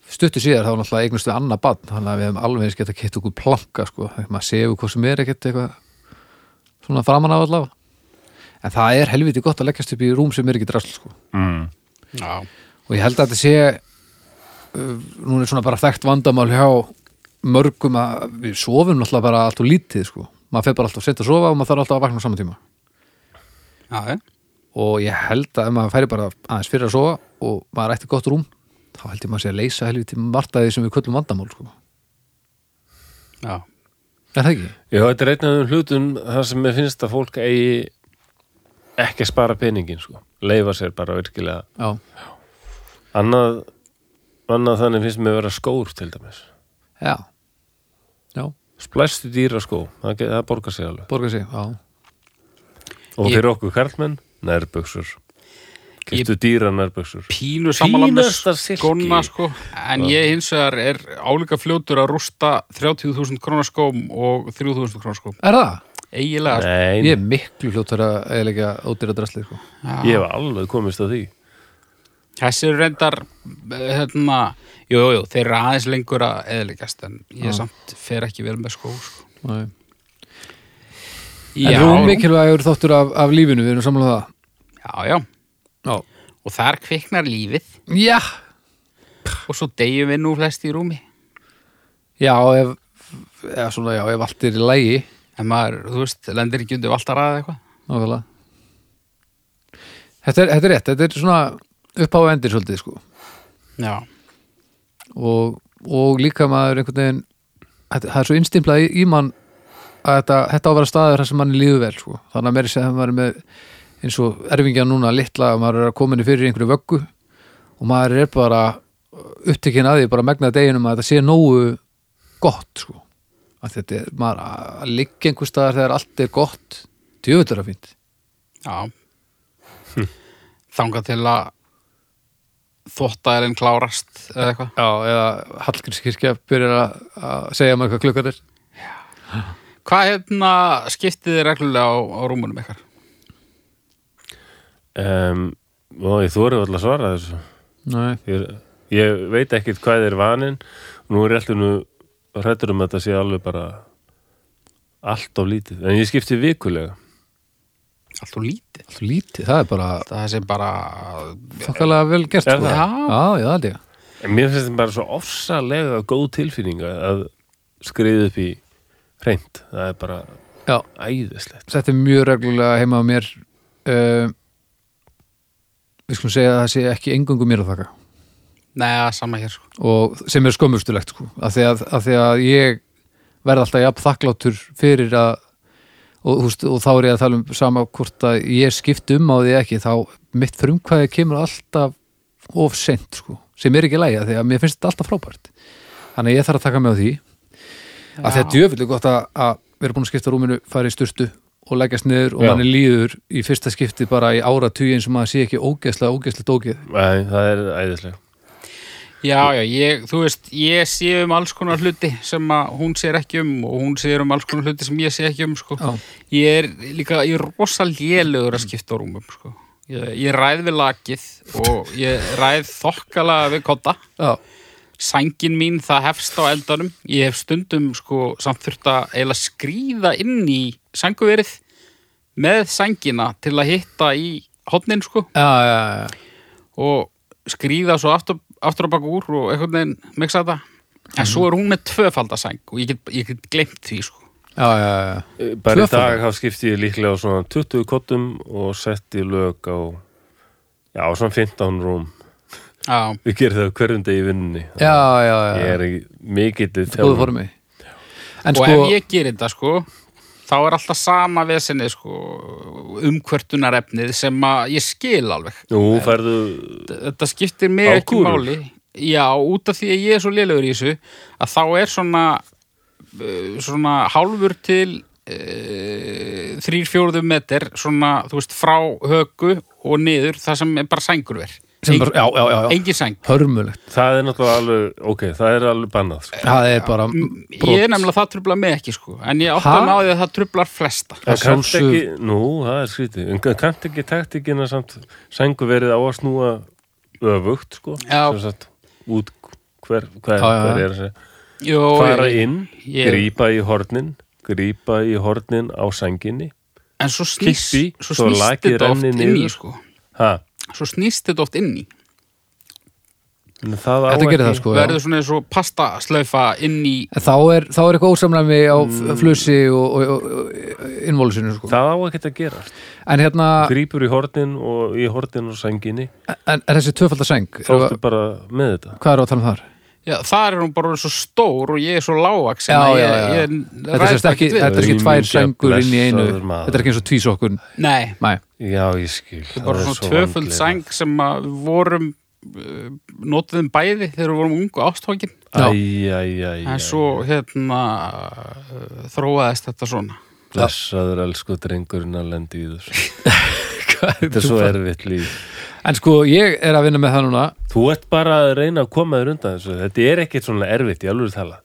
A: Stuttu síðar þá náttúrulega eignustu annað bann þannig að við hefum alveg eins geta keft okkur planka sko, maður séu hvað sem er ekkert eitthvað svona framan af allavega. En það er helviti gott að leggjast upp í rúm sem er ekki drasl sko.
C: Mm.
B: Já,
A: og ég held að þetta sé uh, nú er svona bara þekkt vandamál hjá mörgum að við sofum náttúrulega bara allt og lítið sko maður fer bara alltaf sent að sofa og maður þarf alltaf að vakna á saman tíma
B: já, já.
A: og ég held að ef maður færi bara aðeins fyrir að sofa og maður ætti gott rúm þá held ég maður sé að leysa helviti martaði sem við köllum vandamál sko
B: já.
A: er það ekki?
C: Já, þetta er einn af þeim hlutum þar sem mér finnst að fólk eigi ekki að spara peningin sko. leifa sér bara virkilega
A: Já,
C: annað, annað þannig finnst mér að vera skór til dæmis
A: já, já,
C: splæstu dýra skó, það, það borgar sig alveg.
A: Borga sig, já.
C: Og
B: Ég-
C: fyrir okkur karlmenn, nærbuxur. Keftu dýra
B: með
C: Fínasta silki.
B: skóna sko. En ég hins vegar er álíka fljótur að rústa 30.000 krónar skóm og 3.000 krónar skóm.
A: Er það?
B: eiginlega sko.
A: Ég er miklu fljóttur að eiginlega ódýra drasli sko.
B: Já.
C: ég hef alveg komist að því
B: Þessi reyndar hérna, jú, jú, þeir eru aðeins lengur að eðilegast en ég
A: Já.
B: samt fer ekki vel með skó sko.
A: En rúm mikilvægur þáttur af, af lífinu, við erum samlega það.
B: Já, já,
A: Já,
B: og þar kviknar lífið.
A: Já,
B: og svo deyjum við nú flest í rúmi.
A: Já ef, eða svona, já, ef allt er í lægi
B: en maður, þú veist, lendir ekki undir valtar að eitthvað?
A: Nákvæmlega. Þetta er, þetta er rétt, þetta er svona upp á endir svolítið sko.
B: Já,
A: og, og líka maður einhvern veginn það er svo innstimplað í, í mann að þetta, þetta á að vera staður þar sem manni líður vel sko. þannig að mér sé að maður er með eins og erfingja núna litla að maður er að kominni fyrir í einhverju vöggu og maður er bara upptekinn að því bara megnaði deginum að þetta sé nógu gott sko. Að þetta er maður að liggja einhver staðar þegar allt er gott djöfullur að fínt.
B: Já. Þangað til að þvottaðurinn klárast eða eitthvað?
A: Já, eða Hallgrímskirkja byrjar að, að segja maður hvað klukkar er.
B: Hvað hérna skiptið þið reglulega á, á rúmunum ykkar?
C: um, og ég þóri alltaf að svara þessu.
A: Nei,
C: ég, ég veit ekkert hvað er vanin nú er ég alltaf nú hrættur um að þetta sé alveg bara allt of lítið, en ég skipti vikulega
B: Allt og lítið
A: allt lítið, það er bara
B: Það sé bara
A: þokkalega vel gert
C: Er
A: sko.
C: það?
A: Já, já, það er ég
C: en mér finnst þetta bara svo ofsalega góð tilfinning að skriða upp í hreint, það er bara
A: Já,
C: æðislegt
A: þetta er mjög reglulega heima á mér uh, Við skulum segja að það sé ekki engungu mér að þakka
B: Nei, sama hér sko.
A: og sem er skömmustulegt sko. af, því að, af því að ég verð alltaf jafn þakklátur fyrir að og, húst, og þá er ég að tala um sama hvort að ég skipti um á því ekki þá mitt frumkvæði kemur alltaf of sent sko, sem er ekki lægja því að mér finnst þetta alltaf frábært. Þannig að ég þarf að taka mig á því. Að þetta er gott að, að vera búin að skipta rúminu, fara í sturtu og leggjast niður og
C: Já.
A: manni líður í fyrsta skipti bara í ára eins og maður sé ekki ógeðslega, ógeðslega dókið
C: Nei, það er æðislega
B: Já, já, ég, þú veist, ég sé um alls konar hluti sem að hún sér ekki um og hún sér um alls konar hluti sem ég sé ekki um sko.
A: Já.
B: Ég er líka, ég er rosa lélugur að skipta á rúmum sko. ég, ég ræð við lakið og ég ræð þokkalega við kotta
A: Já,
B: sængin mín það hefst á eldanum ég hef stundum sko samt þurft að eiginlega skríða inn í sænguverið með sængina til að hitta í hotnin sko
A: já, já, já.
B: og skríða svo aftur, aftur á baka úr og einhvern veginn mixa þetta. En svo er hún með tvöfaldasæng og ég get, ég get glemt því sko.
A: Já, já, já.
C: Bara í dag þá skipti ég líklega á svona 20 kottum og setti lög á já, svona 15 rúm.
B: Já,
C: Við gerum það hverjum degi í vinnunni.
A: Já, já, já.
C: Ég er
A: góðu formi. En
B: og
A: sko,
B: ef ég gerir þetta sko þá er alltaf sama vesenið sko umkvörtunarefnið sem að ég skil alveg.
C: Nú færðu
B: þetta skiptir mig ekki máli. Já, út af því að ég er svo lélegur í þessu að þá er svona uh, svona hálfur til uh, þrýr fjóruðum meter svona, þú veist, frá högu og niður, það sem er bara sængurver
A: sem bara, já, já, já, já.
B: engin sæng.
A: Hörmulegt.
C: Það er náttúrulega alveg, ok, það er alveg bannað sko.
A: það er bara
B: ég er nefnilega það trubla mig ekki sko. En ég átti
A: Ha?
B: að ná því að það trublar flesta.
C: Það kannt ekki, nú, það er skrítið. En kannt ekki taktikina samt sængu verið á að snúa öfugt, sko. Sem sagt, út hver, hver, hver er þessi
B: Jó,
C: fara inn,
B: ég-
C: grípa í hornin grípa í hornin á sænginni.
B: En svo snýst, þetta oft í
C: niður.
B: sko.
C: Ha,
B: svo snýst þetta oft inn í
C: en það á
A: Þetta gerir það, sko.
B: verður svona eins og pastaslaufa inn í
A: En þá er, þá er eitthvað ósamræmi á mm. flussi og, og, og, innvólusinu sko.
C: það á ekki að gerast
A: en hérna,
C: grípur í hornin og í hornin og sænginni
A: en er þessi tvöfaldaseng
C: þá ertu bara með þetta
A: hvað er að tala um þar?
B: Já, það er hún bara svo stór og ég er svo lágvaks
A: Já, já, já.
B: ég,
A: Þetta er, ekki, þetta er ekki tvær sengur inn í einu. þetta er ekki eins og tvísokkun
B: nei,
A: Nei,
C: já, ég skil.
B: Þetta er bara svona tvöföld sæng sem að við vorum uh, notuðum bæði þegar við vorum ungu ástókin en svo hérna þróaðist þetta svona.
C: Blessaður elsku drengurinn að lendi í þessu.
A: Hvað
C: þetta er svo erfitt líf
A: en sko ég er að vinna með það núna.
C: Þú ert bara að reyna að koma þér undan þessu. Þetta er ekkit svona erfitt í alveg tala.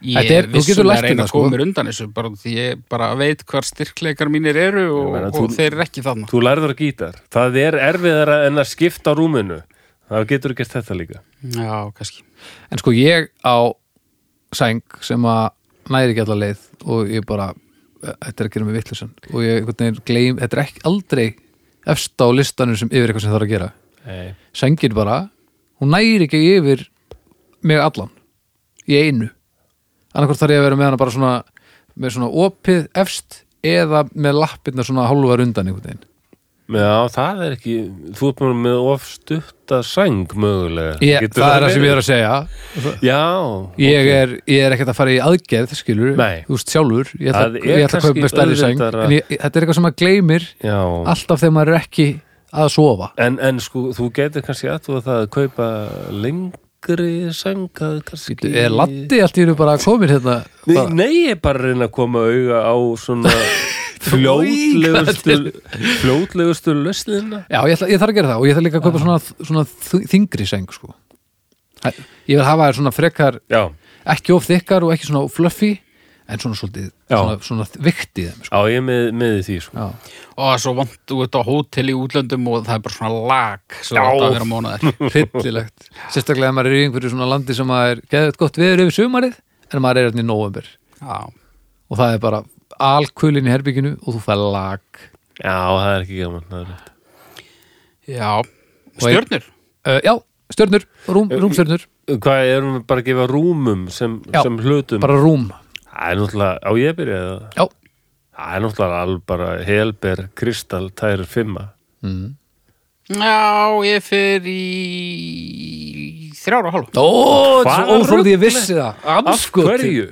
B: Ég
A: Þetta er- þú getur
B: vissulega
A: lært
B: reyna
A: þetta,
B: að
A: sko.
B: koma mér undan þessu bara því ég bara veit hvar styrkleikar mínir eru og,
C: Ég meina,
B: og
C: þú-
B: þeir eru ekki þarna.
C: þú lærður að gítar. Það er erfiðara en að skipta rúminu. Það getur gert þetta líka.
B: Já, kannski.
A: En sko ég á sæng sem að næri ekki alla leið og ég bara þetta er að gera mig vittlusan og ég veginn gleym, þetta er ekki aldrei efst á listanum sem yfir eitthvað sem þarf að gera.
C: Nei.
A: sængin bara, hún næri ekki yfir mig allan í einu. Annarkvort þarf ég að vera með hana bara svona með svona opið efst eða með lappirna svona hálfar undan einhvern veginn
C: Já, það er ekki þú ert bara með ofstutta sæng mögulega.
A: Ég,
C: Getur
A: það er það sem ég er að segja.
C: Já,
A: ég
C: ok.
A: er, er ekkert að fara í aðgerð skilur,
C: Nei.
A: þú veist sjálfur ég ætla,
C: er
A: ég ætla að kaupa með stærri sæng
C: auðveldara-
A: en ég, þetta er eitthvað sem maður gleymir
C: Já,
A: alltaf þegar maður er ekki að sofa.
C: En, en sko, þú getur kannski að þú að það að kaupa lengri sæng að kannski.
A: Er Latti allt í einu bara komir hérna?
C: Nei, nei, ég er bara að reyna að koma auga á svona fljótlegustu fljótlegustu lösnina
A: já, ég, ætla, ég þarf að gera það og ég þarf líka að kaupa svona, svona þ- þyngri sæng sko. Ég vil hafa þær svona frekar
C: Já,
A: ekki of þykkar og ekki svona fluffy en svona svolítið
C: Já.
A: svona, svona vikt í þeim sko.
C: á ég með, með því sko.
A: já.
B: og það er svo vant þú ert á hótel í útlöndum og það er bara svona lag
C: Já.
B: átt að vera mánuðar
A: hryllilegt sérstaklega ef maður er í einhverju svona landi sem maður er geðið gott viður yfir sumarið en maður er hérna í november
B: já,
A: og það er bara alkulin í herbygginu og þú fær lag
C: Já, það er ekki gaman er
B: já. stjörnur
A: uh, já, stjörnur, rúm, rúmstjörnur
C: Hvað erum við bara að gefa rúmum sem,
A: Já,
C: sem hlutum
A: bara rúm
C: Það er náttúrulega, á ég að byrja það
A: já,
C: Það er náttúrulega alveg bara helber kristall tæri fimma.
A: Mm.
B: já, ég fer í þrjára og hálf.
A: Ó, þetta er
C: Hvaða
A: svo óþóldi ég vissi það.
C: Af
A: Andskoti.
C: hverju?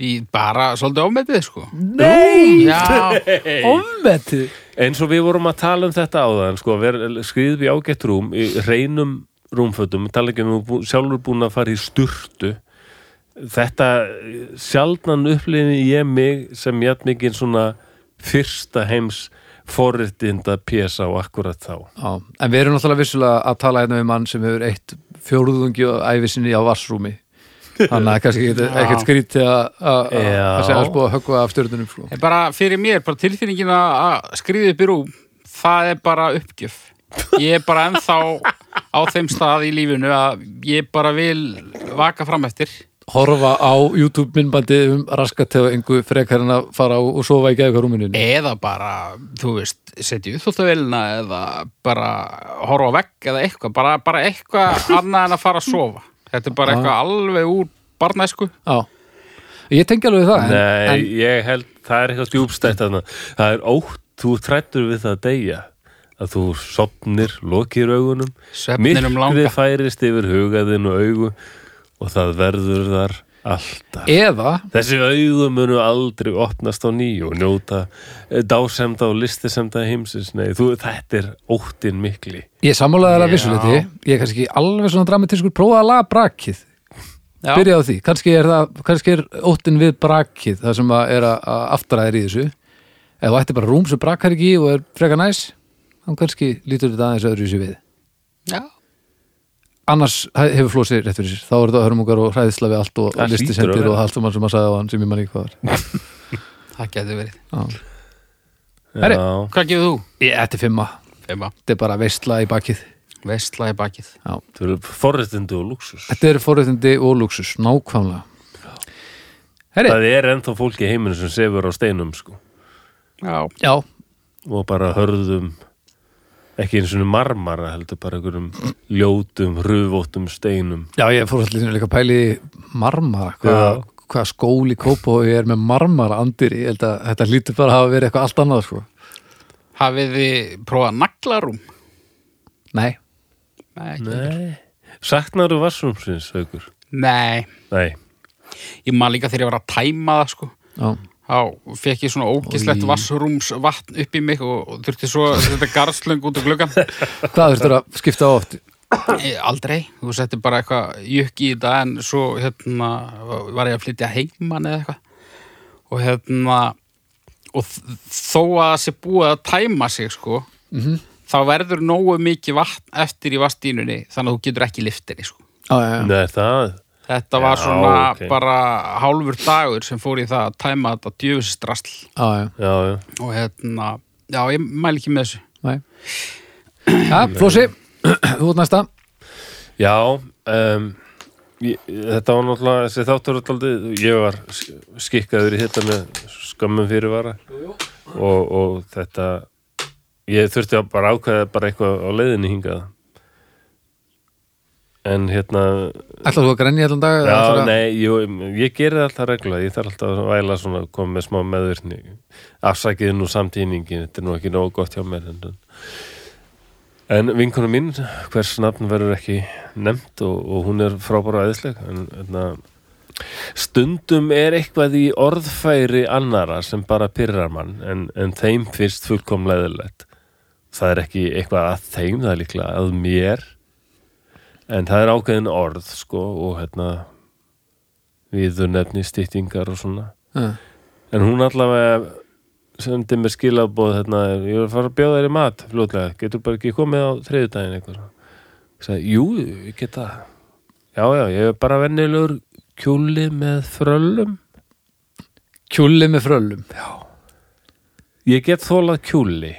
B: í bara svolítið ámetið sko.
A: Nei,
B: já,
A: ofmetið?
C: Eins og við vorum að tala um þetta áðan sko, skriðum í ágætt rúm í reinum rúmfötum, tala ekki um sjálfur búin að fara í sturtu þetta sjaldnan upplifin ég mig sem jætt mikið svona fyrsta heims forritinda pjesa á akkurat þá
A: já, en við erum náttúrulega vissulega að tala hérna við mann sem hefur eitt fjóruðungi og æfisinni á vassrúmi þannig að kannski ekkert- skrítið að að-
C: Já.
A: að segja að spúa að höggva af stjörnunum sko.
B: En bara fyrir mér, bara tilfinningin að skriða upp í rúm, það er bara uppgjöf. Ég er bara ennþá á þeim stað í lífinu að ég bara vil vaka fram eftir.
A: Horfa á YouTube myndbandi um raskatöfingu frekar en að fara á og sofa í geðuga rúminu
B: Eða bara, þú veist, setja upp þóttavélina eða bara horfa á vegg eða eitthvað, bara, bara eitthvað annað en að fara að sofa. Þetta er bara eitthvað alveg úr barnæsku.
A: Já, ég tengi alveg við það en,
C: Nei,
A: en,
C: ég held, það er eitthvað djúbstætt þarna. það er ótt, þú trættur við það að deyja að þú sopnir, lokir augunum
B: Svefninum langa.
C: færist yfir hugaðin og augu og það verður þar alltaf.
A: Eða
C: þessi augu munu aldrei opnast á ný og njóta eh, dásemda og listisemda heimsins. Nei, þú, þetta er óttin mikli.
A: Ég sammálaði það vissuleiti ég er kannski ekki alveg svona dramatískur. Prófaði að laga brakið.
B: Já.
A: byrja á því, kannski er það kannski er óttin við brakið það sem að er að, aftræðir í þessu. Ef þú ætti bara rúm sem brakar ekki í og er freka næs, þá kannski lítur þetta aðeins öðru sér við.
B: Já,
A: annars he- hefur flósi rétt fyrir sér. Þá er þetta hörmungar og hræðisla við allt og
C: Það
A: listi
C: hlýtur að
A: sendir
C: vera.
A: og allt um hann sem að sagði á hann sem ég manni ekki hvað var.
B: Það getur verið.
A: Já. Herri.
B: Hvað gefur þú?
A: ég, þetta er fimma,
B: Fimma,
A: þetta er bara veistla í bakið.
B: Veistla í bakið.
A: Já.
C: það eru forréttindi og luxus
A: þetta er forréttindi og luxus, nákvæmlega. Herri,
C: Það er ennþá fólki í heiminu sem sefur á steinum sko.
B: Já,
A: já,
C: og bara hörðum ekki eins og marmara heldur bara einhverjum ljótum, hrufóttum steinum.
A: Já, ég fór allir líka að pæli í marmara, hvað hva skóli kópa og ég er með marmara andir ég held að þetta lítur bara að hafa verið eitthvað allt annað sko.
B: hafið þið prófað naglarúm?
A: Nei,
B: Nei.
C: Nei. Saknaru vassrúmsins, aukur?
B: Nei,
C: Nei.
B: Ég man líka þegar ég var að tæma það sko.
A: Já,
B: þá fekk ég svona ógislegt vassrúms vatn upp í mig og, og þurfti svo þetta garðslöng út á gluggan
A: hvað þurftur að skipta á oft?
B: Eh, Aldrei, þú setti bara eitthvað jökk í þetta en svo hérna var ég að flytja heiman eða eitthvað. Og hérna og þó að það sé búið að tæma sig sko
A: Mm
B: þá verður nógu mikið vatn eftir í vastínunni þannig að þú getur ekki liftinni sko.
A: Já, já, já,
C: Nei, það
B: Þetta var
C: Já,
B: svona
C: ok.
B: bara hálfur dagur sem fór í það að tæma þetta
A: já
B: og hérna, já ég mæli ekki með þessu.
A: Nei. Já, Flósi, þú ert næsta.
C: Já, um, ég, þetta var náttúrulega þessi þáttur daldið, ég var skikkaður í þetta með skömmum fyrirvara. Og, og þetta ég þurfti að bara ákveða bara eitthvað á leiðinni hingað en hérna
A: Ætlar þú að grenja allan dag?
C: já,
A: að-
C: nei, jú, ég geri það alltaf regla ég þarf alltaf að væla svona koma með smá meðvirkni. Afsækið nú samtíðningin þetta er nú ekki nógu gott hjá mér en, en vinkunum mín hvers nafn verður ekki nefnt og, og hún er frábæra æðisleg en, en stundum er eitthvað í orðfæri annara sem bara pyrrar mann en, en þeim finnst fullkomleðilegt það er ekki eitthvað að þeim það er líklega að mér en það er ákveðin orð sko og hérna viður nefni stýttingar og svona.
A: Já.
C: en hún allavega sendi mér skilabóð hérna, ég var að fara að bjóða þér í mat fljótlega, getur bara ekki komið á þriðudaginn eitthvað ég sagði, jú, ég get það. Já, já, ég er bara vennilegur kjúli með fröllum.
A: Kjúli með fröllum?
C: Ég get þólað kjúli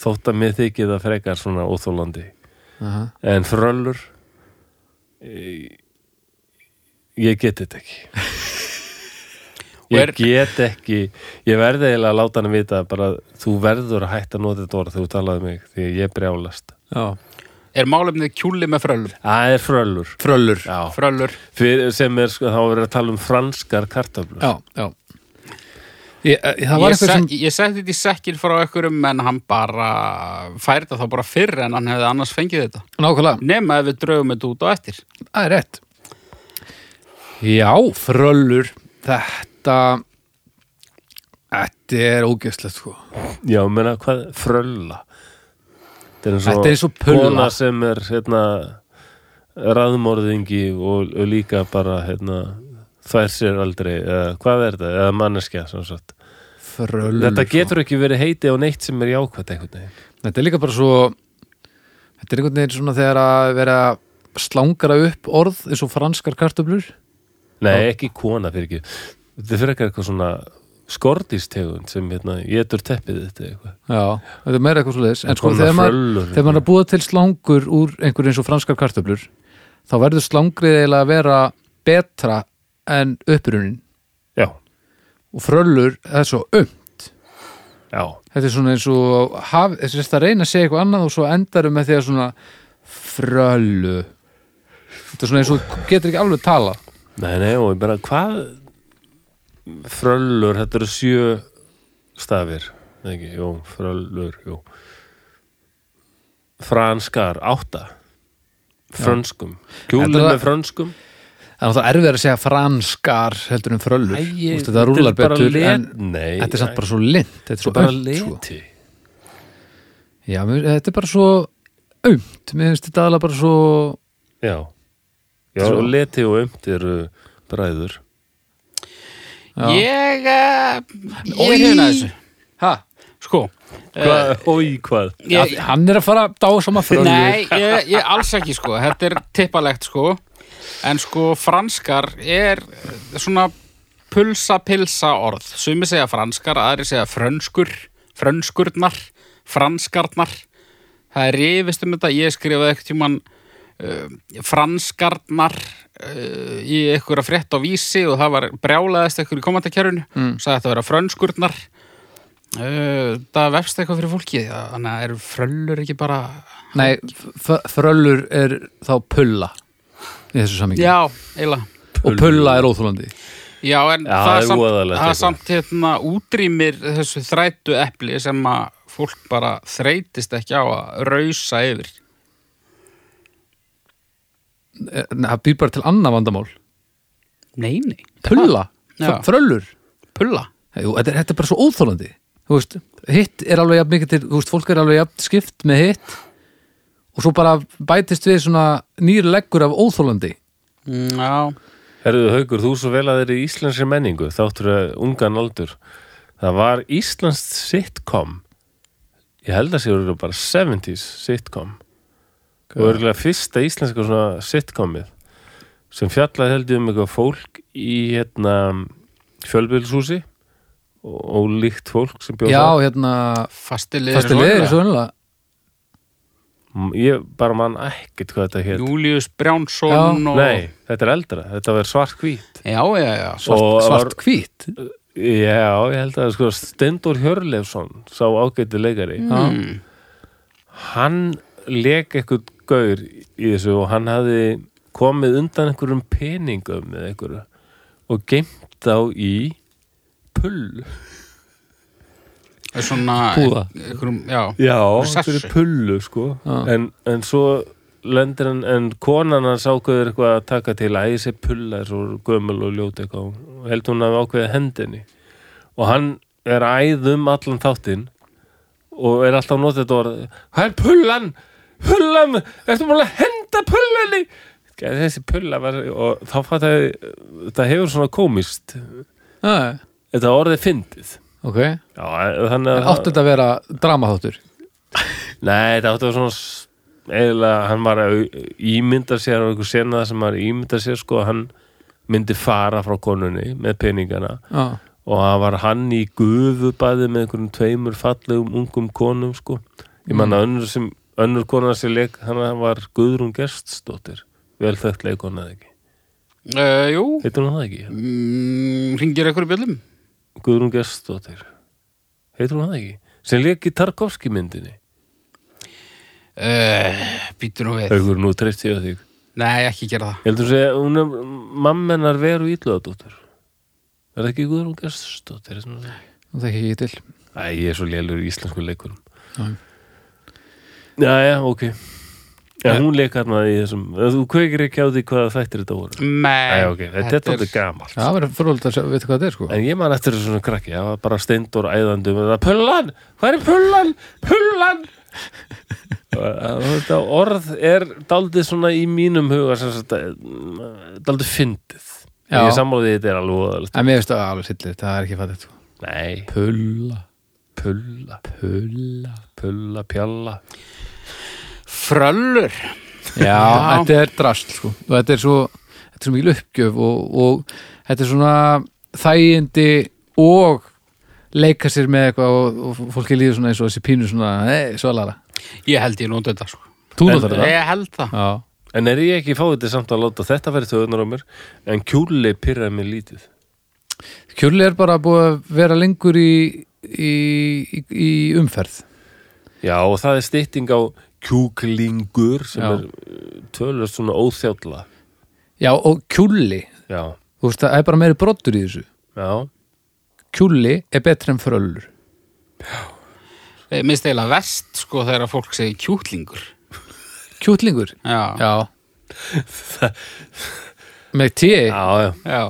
C: þótt að mér þykir það frekar svona óþólandi
A: Aha.
C: en fröllur ég, ég get þetta ekki. Ég get ekki ég verði eiginlega að láta hann vita bara þú verður að hætta að nota þetta orð þegar þú talaði mig því ég brjálast.
A: Já,
B: Er málefnið kjúli með fröllum?
C: það er fröllur
A: fröllur
C: Já.
B: Fröllur,
C: Fyrir, sem er sko, þá er að tala um franskar kartöflur.
A: Já, já Ég, eh, það var
B: ég,
A: sem
B: ég setti þetta í sekkin frá einhverjum en hann bara færi þetta þá bara fyrr en hann hefði annars fengið þetta.
A: Nákvæmlega,
B: nema ef við draugum þetta út á eftir.
A: Það er rétt. Já, fröllur Þetta Þetta er ógeðslegt sko.
C: Já, menna hvað, frölla? Þetta er eins og,
A: er
C: kona sem er hérna raðmorðingi og, og líka bara hérna þær sér aldrei, eða hvað er þetta? Eða manneskja, sem sagt
A: Fröllur
C: þetta getur ekki verið heiti á neitt sem er jákvæmt einhvern veginn.
A: Þetta er líka bara svo Þetta er einhvern veginn svona þegar að vera slangara upp orð eins og franskar kartöflur.
C: Nei, ekki kona fyrir ekki. Þetta fyrir ekki eitthvað svona skordístegund sem hérna, getur teppið þetta eitthvað.
A: Já, þetta er meira eitthvað svo leiðis En sko
C: Kona
A: þegar maður, er að búa til slangur úr einhver eins og franskar kartöflur þá verður slangrið eiginlega að vera betra en upprunin og fröllur það er svo umt
C: já,
A: þetta er svona eins og haf, þess að reyna að segja eitthvað annað og svo endarum með því að svona fröllu. Þetta er svona eins og getur ekki alveg tala
C: nei, nei, og ég bara hvað fröllur, þetta eru sjö stafir, ekki, jú, fröllur, jú. Franskar, átta. Frönskum, kjúli
A: Þetta er
C: með frönskum
A: það er náttúrulega erfið að segja franskar heldur en fröllur. Þú veist, þetta rúlar betur en
C: Nei,
A: þetta er samt bara svo lind þetta er
C: svo
A: svo
C: bara
A: aumt sko.
C: leti.
A: Já, mér, þetta er bara svo aumt. Mér finnst þetta aðalega bara svo
C: Já, Já, og leti og umt eru bræður.
A: Já.
B: Ég, uh, ég
A: Oj.
B: er hérna þessu.
A: Ha?
B: Sko
C: Hvað, ói, hvað?
B: ég,
A: Hann er að fara dásama fröllur.
B: Nei, ég, ég alls ekki sko. Þetta er tippalegt sko En sko franskar er svona pulsa-pilsa orð. Sumi segja franskar, aðri segja frönskur Frönskurnar Franskarnar. Það er rifist um þetta. Ég skrifaði ekkert tímann uh, Franskarnar uh, í einhverja frétt á vísi og það var brjálaðist eitthvað í komandakerfinu mm. sagði þetta að vera frönskurnar. Uh, það vefst eitthvað fyrir fólki þannig að eru fröllur ekki bara
A: Nei, fröllur er þá pulla í þessu samingi
B: Já, eiginlega
A: og pulla er óþólandi
B: Já, en
C: Já,
B: það er samt,
C: voðalegt
B: það er
C: eitthvað.
B: samt hérna, útrýmir þessu þrætu epli sem að fólk bara þreytist ekki á að rausa yfir.
A: Eh, Nei, það býr bara til annað vandamál
B: Nei, nei.
A: pulla,
B: Já.
A: Fröllur
B: Pulla.
A: Jú, þetta, er, þetta er bara svo óþólandi þú veist, hitt er alveg jafn mikið til þú veist, fólk er alveg jafn skipt með hitt og svo bara bætist við svona nýr leggur af óþólandi
B: Mm, Já,
C: Herðu Haukur, þú svo vel að þeir í íslenskri menningu þáttur að ungan aldur. Það var íslenskt sitcom. Ég held að sé eru bara 70s sitcom. Og örgulega fyrsta íslenska svona sitcomið sem fjallaði held ég um eitthvað fólk í hérna fjölbýlshúsi og, líkt fólk sem bjóð
A: Já, hérna,
B: fasti liður
C: ég bara man ekkert hvað þetta hétt
B: Július Brjánsson
A: Já.
B: og...
C: Nei, þetta er eldra, þetta var svart hvít
B: Já, já, já.
A: svart, svart hvít
C: Já, ég held að sko Stendur Hjörleifsson sá ágæti leikari
B: Mm.
C: hann leik eitthvað gaur í þessu og hann hafði komið undan einhverjum peningum eða einhverju og geimt þá í pull
B: svona...
A: Púða.
B: einhverjum- Já,
C: Já,
B: Sessu.
C: einhverju pullu sko. En, en svo lendir hann en konan hans ákveður eitthvað að taka til að þessi pulla er svo gömul og ljót eitthvað. Og held hún að ákveða hendinni. Og hann er æð um allan þáttinn og er alltaf nota þetta orð hvað er pullan? Pullan, ertu múin að henda pullanni? þessi pulla var og þá fatt að þetta hefur svona komist.
A: Já,
C: þetta orðið fyndið
A: ok.
C: Já, þannig að
A: Áttu þetta að vera dramaþáttur?
C: Nei, þetta átti að vera svona eiginlega, hann var að ímynda sér á einhver sena sem hann ímynda sér sko að hann myndi fara frá konunni með peningana.
A: Já,
C: og það var hann í gufubæði með einhverjum tveimur fallegum ungum konum sko. Ég manna önnur sem önnur konan sem leik, hann var Guðrún Gerstsdóttir vel þekkt leikona eða ekki?
B: Uh, jú.
C: heitir hún það ekki?
B: Mm, ringir eitthvað í bjöllum?
C: Guðrún Gerstsdóttir heitir hún það ekki? sem leik í Tarkovski myndinni
B: Uh, býtur nú við.
C: Haukur nú treyst ég á þig
B: Nei, ekki gera það.
C: Heldur að segja, hún er mammenar veru ítlöðadóttur. Er það ekki Guðrún Gerstóttir?
A: það þekki ég ekki til
C: Æ, ég er svo lélur í íslensku leikurum.
A: Já,
C: ok. Já, hún leik hérna í þessum, þú kveikir ekki á því hvað þættir þetta voru.
B: Nei.
C: Æ, ok, þetta er þetta gamalt.
A: Já, það verður fyrirvöld að vita hvað þetta er sko
C: En ég man eftir þessu svona krakki, það var bara steindur æðandi með það, pullan, hvað er pullan, pullan? Og þetta orð er daldið svona í mínum huga sem sagt, eh, daldið fyndið.
A: Já.
C: Ég sammáði þetta er alveg.
A: En mér finnst það alveg sillið, það er ekki fættið sko
C: Nei,
A: Pulla,
C: pulla,
A: pulla
C: pulla, pjalla.
B: Fröllur.
A: Já,
B: Já.
A: þetta er drast sko og þetta er svo, þetta er svo mikil uppgjöf og, og þetta er svona þægindi og leika sér með eitthvað og, og fólki líður svona eins og þessi pínu svona, hei, svalara
B: Ég held ég nót þetta, sko.
A: Þú notar þetta?
B: Ég held það.
A: Já,
C: En er ég ekki fáið þetta samt að láta þetta verið þauðunar á mér, en kjúli pyrraði mig lítið.
A: kjúli er bara búið að vera lengur í, í, í, í umferð
C: Já, og það er stytting á kjúklingur sem
A: Já.
C: er tölvöld svona óþjálla.
A: Já, og kjúli,
C: Já,
A: þú veist, það er bara meiri brottur í þessu.
C: Já,
A: Kjúli er betri en fröllur.
B: Ég minnst eiginlega vest, sko, þegar fólk segir kjúklingur.
A: Kjútlingur,
B: Já.
A: já. Með tí,
C: já,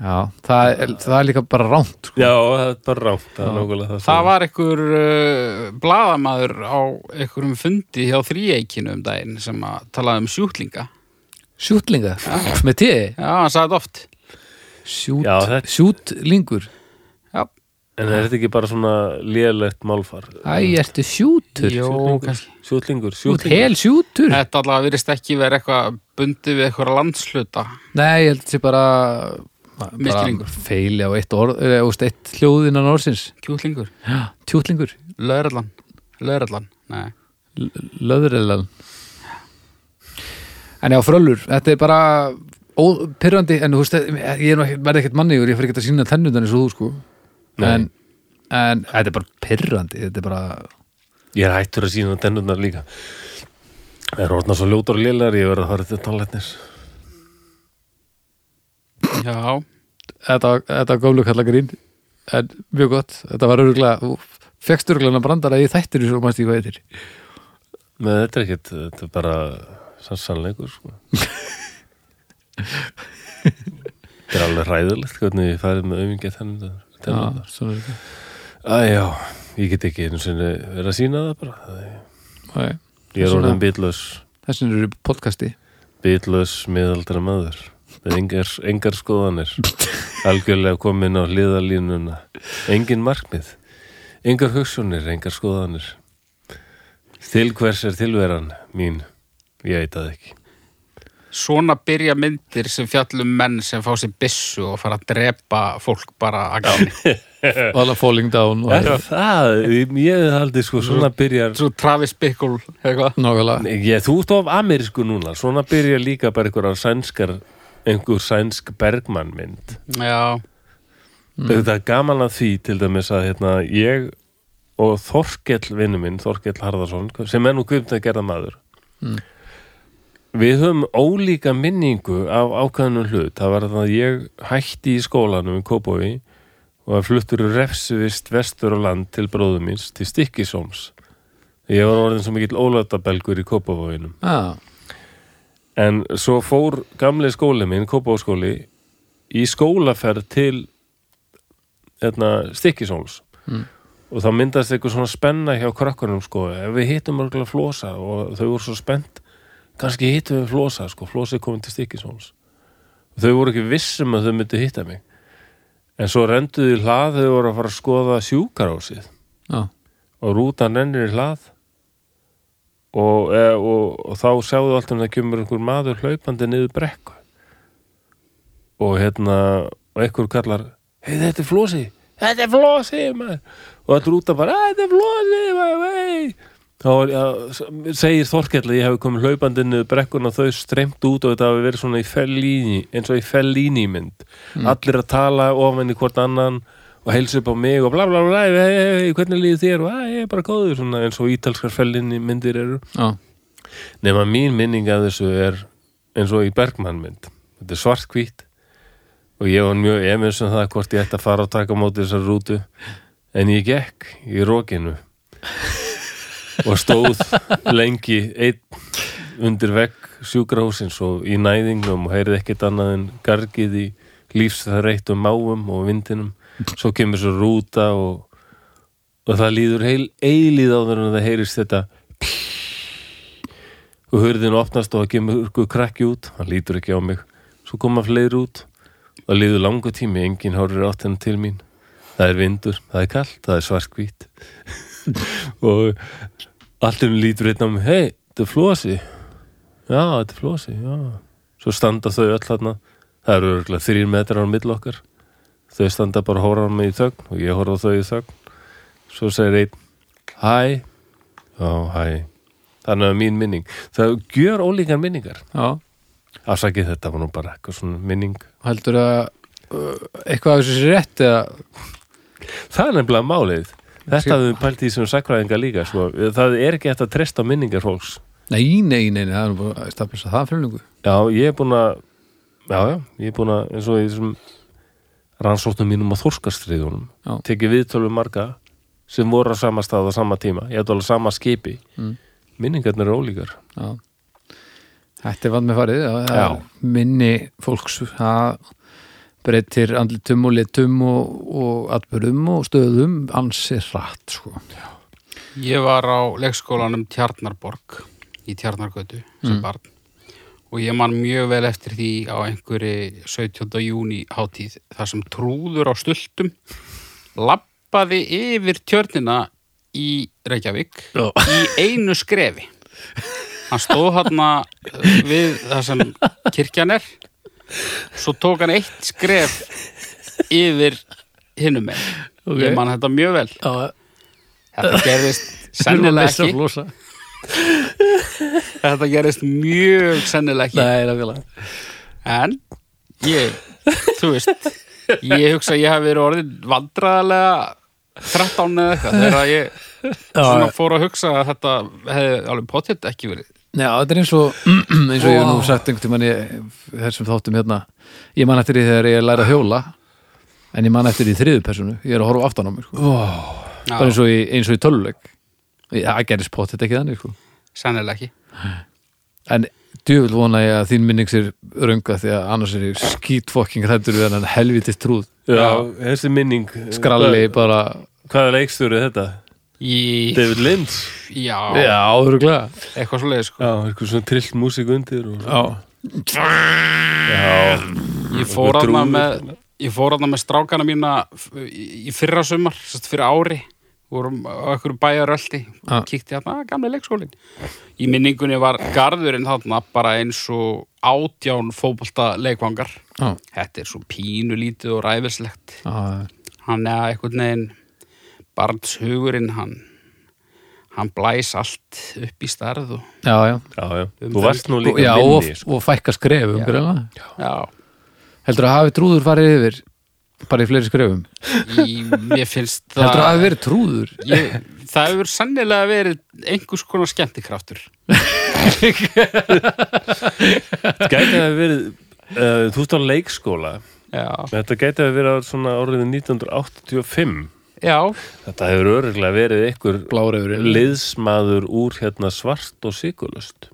C: já.
B: Já.
A: Já, það er, það er líka bara ránt sko.
C: Já, það er bara rámt, það það.
B: Það var einhver uh, bladamaður á einhverjum fundi hjá þríeikinu um daginn sem að talaði um sjúklinga.
A: Sjútlinga, með tíði
B: Já, hann sagði þetta oft.
A: Sjút,
C: Já, þetta-
A: Sjútlingur?
B: Já,
C: En er þetta ekki bara svona lélegt málfar?
A: Æ, ertu sjútur?
B: Jó, kannski.
C: Sjútlingur, sjútlingur
A: hel sjútur.
B: Þetta allavega virðist ekki verið eitthvað bundið við eitthvað landsluta
A: Nei, ég held sé bara bara
B: Misskilningur.
A: feili á eitt orð eða úst, eitt hljóð innan orðsins.
B: Kjúklingur,
A: Já, tjútlingur,
B: Löðrallan, nei.
A: Löðrilan En já, fröllur, þetta er bara ópyrrandi, en þú veist ég er nú ekki- verð ekkert mannigur, ég fyrir ekki að sína tennundan eins og þú sko. En, en þetta er bara pyrrandi þetta er bara,
C: Ég er hættur að sína tennurnar líka. Það er orðna svo ljótur og lélegar Ég verð að fara til tannlæknis
B: Já,
A: þetta, þetta var góðlu kalla grín en mjög gott, þetta var örgulega fegst örgulega brandara í þættir mannst ég hvað heitir.
C: Með þetta er ekkert, þetta er bara sann sannleikur sko. Þetta er alveg hræðilegt hvernig ég farið með auðvingið
A: þetta.
C: Æjá, ég get ekki einu sinni verið að sína það bara.
A: Nei,
C: Ég er orðin bitlaus
A: Þessin eru podcasti.
C: Bitlaus miðaldra maður með engar, engar skoðanir. Algjörlega komin á hliðalínuna engin markmið engar hugsunir, engar skoðanir. Til hvers er tilveran mín, ég veit það ekki.
B: Svona byrja myndir sem fjallum menn sem fá sér byssu og fara að drepa fólk bara að gani
A: Alla falling down
C: er það, ég haldi sko svona byrjar
B: Svo Travis Bickle eitthvað.
A: Nákvæmlega.
C: Ég, þú ert of amerísku núna svona byrjar líka bara einhverjar sænskar einhver sænsk bergmann mynd.
B: Já,
C: þetta er gaman að því til dæmis að hérna, ég og Þorkell vinnu minn, Þorkell Harðarsson sem er nú kvipnt að gerða maður.
A: Mm.
C: við höfum ólíka minningu af ákveðnum hlut. Það var það að ég hætti í skólanum í Kópói og að fluttur refsivist vestur á land til bróðum míns til Stikkisóms ég var orðin svo mikill ólöftabelgur í Kópavóinum
A: Já,
C: En svo fór gamli skóli minn, Kópáskóli, í skólaferð til hérna, Stikkisóls.
A: Mm.
C: Og þá myndast eitthvað svona spenna hjá krakkunum, sko. Ef við hittum örgulega flosa og þau voru svo spennt, kannski hittum við flosa, sko. Flosi er komin til Stikkisóls. Þau voru ekki vissum að þau myndu hitta mig. En svo renduðu í hlað þau voru að fara að skoða sjúkarásið
A: já,
C: og rútan rennir í hlað og, e, og, og þá sjáðu alltaf að það kemur einhver maður hlaupandi niður brekku. Og hérna og einhver kallar hei þetta er flosi, þetta er flosi maður. og þetta rúta bara "Æ, þetta er flosi maður, hei þá ja, segir Þorkell að ég hef komið hlaupandi niður brekkun og þau streymt út og þetta hafi verið svona í fellíni eins og í fellíni mynd. Allir að tala ofan í hvort annan og heilsa upp á mig og bla bla bla hei, hvernig líður þér? Og "Æ, ég er bara góður svona eins og ítalskar fellinni myndir eru.
A: Já,
C: nema mín minning af þessu er eins og í Bergmann mynd þetta er svartkvít og ég var mjög emins um það hvort ég ætti að fara og taka móti þessar rútu. En ég gekk í rókinu og stóð lengi einn undir vegg sjúkrahúsins og í næðingnum og heyrði ekkert annað en gargið í lífsþreittum máum og vindinum svo kemur svo rúta og, og það líður heil eilíð áður en það heyrist þetta og hurðin opnast og það kemur krakki út hann lítur ekki á mig. Svo koma fleiri út. Og líður langu tími enginn horfir átt henni til mín. Það er vindur, það er kallt, það er svartkvít og allt um lítur á mig hei, þetta er flosi. Já, þetta er flosi, já. Svo standa þau öll þarna. Það eru örgulega þrýr metrar á mill okkar þau standa bara að horfa á mig í þögn og ég horfa á þau í þögn. Svo segir einn hæ, já, hæ. Þannig að mín minning. Það gjör ólíkar minningar. Afsakið þetta var nú bara eitthvað svona minning.
A: Heldur að uh, eitthvað af þessu sé rétt eða?
C: Það er nefnilega málið. Þetta hafum við pælt í sem sakræðinga líka sko. það er ekki hægt að treysta minningar fólks.
A: Nei, nei, nei, nei, það er nú bara að stafnisa það fyrir lengu
C: já, ég er búin að já, já, ég er búin að eins og í þessum rannsóknum mínum á þórskastriðunum tekið viðtölu marga sem voru á sama stað á sama tíma. Ég ætla alveg sama skipi.
A: Mm.
C: minningarnir eru ólíkar.
A: Já. Þetta er vann með farið minni fólks það breytir andlitum og litum og, og atbyrðum og stöðum ansi rætt sko.
B: Ég var á leikskólanum Tjarnarborg í Tjarnargötu sem
A: Mm.
B: barn og ég man mjög vel eftir því á einhverju 17. júni hátíð þar sem trúður á stultum lappaði yfir tjörnina í Reykjavík
A: Já.
B: í einu skrefi hann stóð hann við það sem kirkjan er svo tók hann eitt skref yfir hinnum með
A: Ok.
B: ég man þetta mjög vel
A: Já,
B: þetta gerðist sennilega ekki. Þetta gerðist mjög sennilega ekki
A: Nei, nákvæmlega
B: En ég, þú veist, ég hugsa að ég hef verið orðin vandræðalega 13 eða eitthvað þegar ég svona fór að hugsa að þetta hefði alveg potið ekki verið.
A: Já, þetta er eins og eins og ég hef nú sagt einhvern tímann í þessum þáttum hérna ég man eftir því þegar ég læra að hjóla en ég man eftir því þriðu personu ég er að horfa aftan á mér sko.
B: Já,
A: bara eins og í, í töluleik það gerist pottet ekki þannig sko.
B: sennilega ekki.
A: en djöfull vona ég að þín minning sér rönga því að annars er ég skítfokking hrættur við hennan helvitist trúð.
C: Já, þessi minning
A: skralli
C: Hvað-
A: bara
C: Hvaða leikstjóri er þetta?
B: Í,
C: David Lynch?
B: Já,
A: já,
B: eitthvað svo leið, sko.
C: Já, eitthvað svona trillt músík undir og...
A: já,
C: Já,
B: Ég fór aðna með, ég fór aðna með strákana mína í fyrra sumar, fyrir ári, vorum á einhverju bæjaröldi
A: Já.
B: og kíkti hérna, gamli leikskólin. Í minningunni var garðurinn þarna bara eins og átján fótbolta leikvangar.
A: já,
B: Þetta er svo pínu lítið og ræfislegt.
A: já,
B: Hann er einhvern veginn barnshugurinn, hann hann blæs allt upp í starð og
A: já, já.
C: já, já.
B: Um
C: Þú varst nú
A: Og,
C: líka
A: og,
C: minni sko.
A: og fækka skrefum já.
B: já,
A: heldur að hafi trúður farið yfir bara í fleiri skrefum?
B: Mér finnst það
A: heldur að hafi verið trúður?
B: Ég, það hefur sannilega verið einhvers konar skemmtikraftur.
C: Gæti að verið uh, Þú á leikskóla.
B: Já,
C: Þetta gæti að verið á svona árið 1985
B: já,
C: Þetta hefur örgulega verið einhver liðsmaður úr hérna svart og sigurlust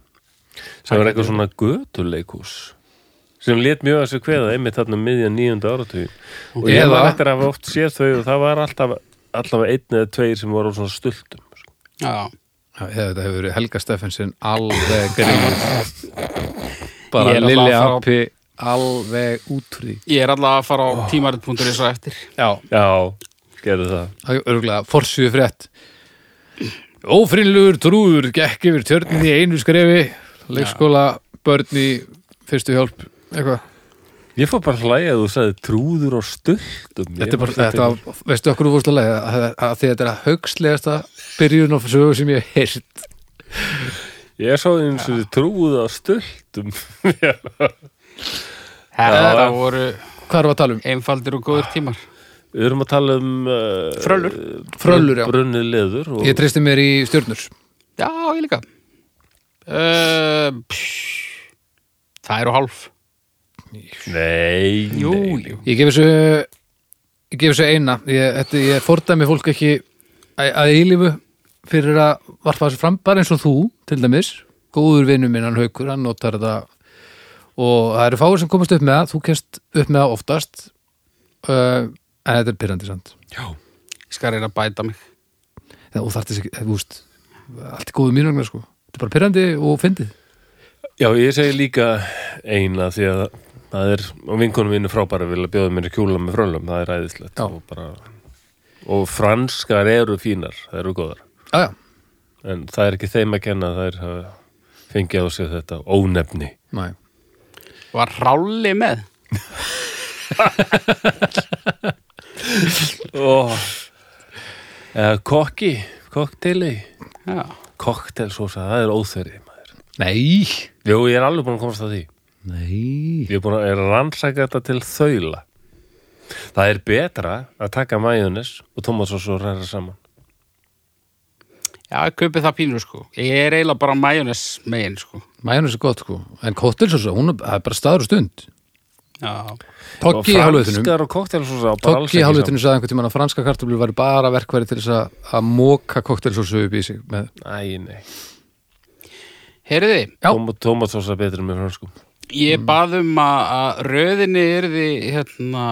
C: sem var eitthvað svona götuleikús sem let mjög að sig kveða einmitt þarna um miðjan nýjunda áratug og ég
A: Eða-
C: var eftir að hafa oft séð þau og það var alltaf allavega einn eða tveir sem voru á svona stultum sko.
B: já.
A: Já, þetta hefur verið Helga Steffensen alveg gríð bara Lilli
B: allavega
A: Appi alveg út úr því.
B: Ég er alltaf að fara á tímarit.is á eftir.
A: Já,
C: Já, gerðu það.
A: Það er örgulega forsjöðu frétt. Ófrinnlugur trúður gekk yfir tjörnin í einu skrefi. Leikskóla, börn í fyrstu hjálp, eitthvað?
C: Ég fór bara að hlæja að þú sagði trúður og stultum
A: Þetta er bara, þetta, var- veistu okkur þú fórst að lega að, að þetta er að högslegasta byrjun og sögu sem ég hef heyrt.
C: Ég sá eins og þið trúðu á stultum
B: þetta voru
A: Hvað er að tala um?
B: einfaldir og góður tímar.
C: Við erum að tala um uh,
B: Fröllur.
A: Fröllur, já.
C: Brunnið leður og...
A: Ég treysti mér í stjörnur.
B: Já, ég líka. Uh, pff, það eru hálf
C: Nei,
B: jú,
C: nei.
B: jú.
A: Ég gef þessu ég gef þessu eina. Ég, þetta, ég fordæmi fólk ekki að, að eilífu fyrir að varpa þessu fram bara eins og þú, til dæmis. Góður vinnu minn, hann haukur, hann notar þetta. Og það eru fáir sem komast upp með það. Þú kemst upp með það oftast. Uh, en þetta er pyrrandi samt.
B: Ég skal reyna að bæta mig.
A: Það, og þarf þess ekki, þú veist allt er góðu mínugna sko, þetta er bara pyrrandi og fyndið.
C: Já, ég segi líka eina því að það er, og vinkonum mínu frábæra vilja bjóða mér í kjúla með frölum, það er ræðislegt
A: Já.
C: og bara og franskar eru fínar, það eru góðar.
A: Já, já,
C: en það er ekki þeim að kenna það er að fengið á sig þetta ónefni.
A: Næ
B: var ráli með?
C: Oh. eða kokki kokteili. Koktelsósa, það er óþverri maður.
A: Nei,
C: Jú, ég er alveg búin að komast að því
A: nei.
C: Ég er búin að að rannsaka þetta til þaula. Það er betra að taka majónes og tómatsós og ræra saman.
B: Já, ég kaupi það pínur sko. Ég er eiginlega bara majónes megin sko.
A: Majónis er gott sko, en kóttelsósa, hún er, er bara staður og stund.
B: Já,
A: Toggi í hálfveitunum
C: franskar og alls
A: Toggi í
C: ekki
A: hálfvitinu sagði einhvern tímann að franska kartöflur væri bara verkværi til þess að, að móka koktelsósu upp í sig með.
C: Æ, nei,
B: heyriði
C: tómatsósa betri með franskum
B: Ég bað um að, röðinni yrði hérna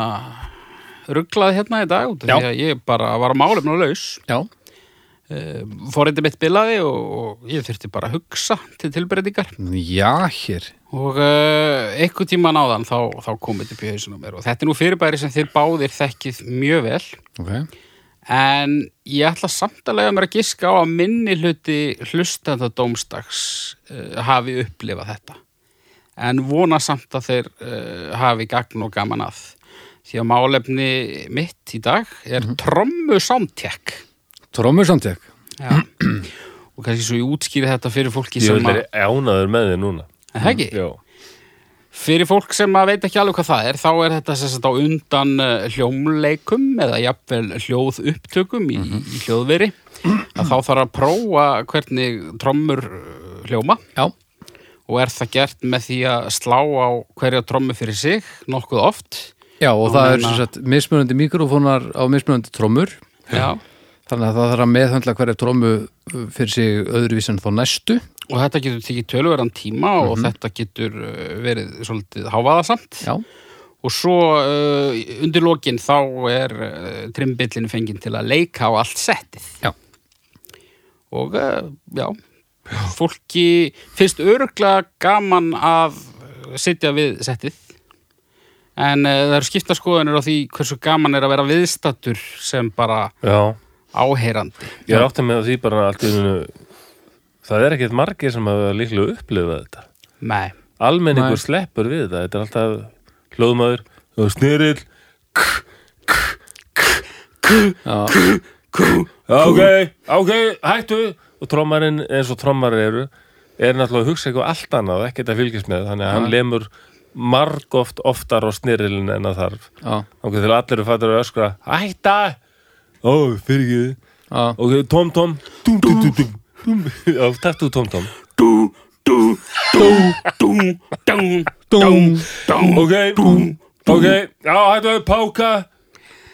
B: rugglað hérna í dag út af því að ég bara var að málefna laus.
A: Já,
B: forrindi mitt bilaði og, ég þurfti bara að hugsa til tilbreytingar.
A: Já, hér.
B: Og uh, einhver tíma náðan þá, þá komið til bjöðisum mér. Og þetta er nú fyrirbæri sem þið báðir þekkið mjög vel.
A: Ok,
B: en ég ætla samt að lega mér að giska á að minni hluti hlustenda dómstags uh, hafi upplifað þetta en vona samt að þeir uh, hafi gagn og gaman að. Því að málefni mitt í dag er trommu soundcheck
A: trómur samtek
B: Já. og kannski svo ég útskýri þetta fyrir fólki
C: Ég
B: sem
C: vil
B: að
C: er ánaður með þið núna.
B: Er það ekki?
C: Já,
B: Fyrir fólk sem að veit ekki alveg hvað það er, þá er þetta sagt á undan uh, hljómleikum eða jafnvel hljóð upptökum í, í hljóðveri. Að þá þarf að prófa hvernig trommur uh, hljóma.
A: Já,
B: og er það gert með því að slá á hverja trommu fyrir sig nokkuð oft.
A: já og
B: Og
A: það er sem sagt mismunandi mikrofónar á mismunandi trómur
B: Já.
A: þannig að það þarf að meðhöndla hverja trómu fyrir sig öðruvísi en þá næstu
B: Og þetta getur tekið töluverðan tíma og þetta getur uh, verið svolítið hávaðasamt.
A: Já,
B: Og svo uh, undir lokin þá er uh, trimbillin fenginn til að leika á allt settið.
A: Já.
B: Og uh, já, fólki finnst öruglega gaman að sitja við settið. En uh, það eru skipta skoðanir á því hversu gaman er að vera viðstattur sem bara
C: já
B: áheyrandi.
C: Ég er átt að með því bara allt í einu Það er ekkert margir sem hafa líklega upplifað þetta
B: Nei.
C: Almenningur
A: Nei.
C: sleppur við þetta Þetta er alltaf snirill
A: já,
C: Ok, ok, hættu og trommarinn eins og trommar eru er náttúrulega að hugsa eitthvað allt annað og ekkert að fylgjast með. Þannig að hann
A: Já.
C: lemur margoft oftar á snirillin en að þarf.
A: Já,
C: og þegar allir eru fattur að öskra Hætta! Ó, fyrir ekki
A: já.
C: Ok, tom tom. Dum, dum, dum, dum, dum. Já, takk þú tom tom.
B: Dú, dú, dú, dú, dú, dú, dú.
C: Ok, ok, já, hættu að páka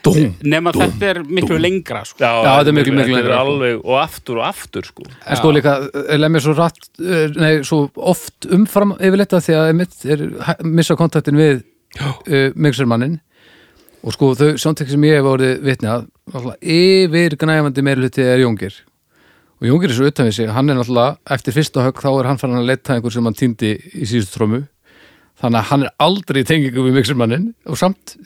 A: Dúm.
B: Nefn að þetta er miklu lengra, sko.
C: Já,
A: þetta er miklu, miklu
C: þetta
A: lengra,
C: er
A: sko.
C: alveg, og aftur og aftur sko
A: En sko líka, leið mér svo rætt, nei, svo oft umfram yfirleitt að því að mitt er hæ- missa kontaktin við uh, mixermannin og sko þau samtek sem ég hef orðið vitni að náttúrulega yfir gnæfandi meiri hluti er Jóngir og Jóngir er svo utan við sig, hann er náttúrulega eftir fyrsta högg þá er hann farin að leita einhver sem hann týndi í síðustu trómu þannig að hann er aldrei í tengingu við mixermannin og samt,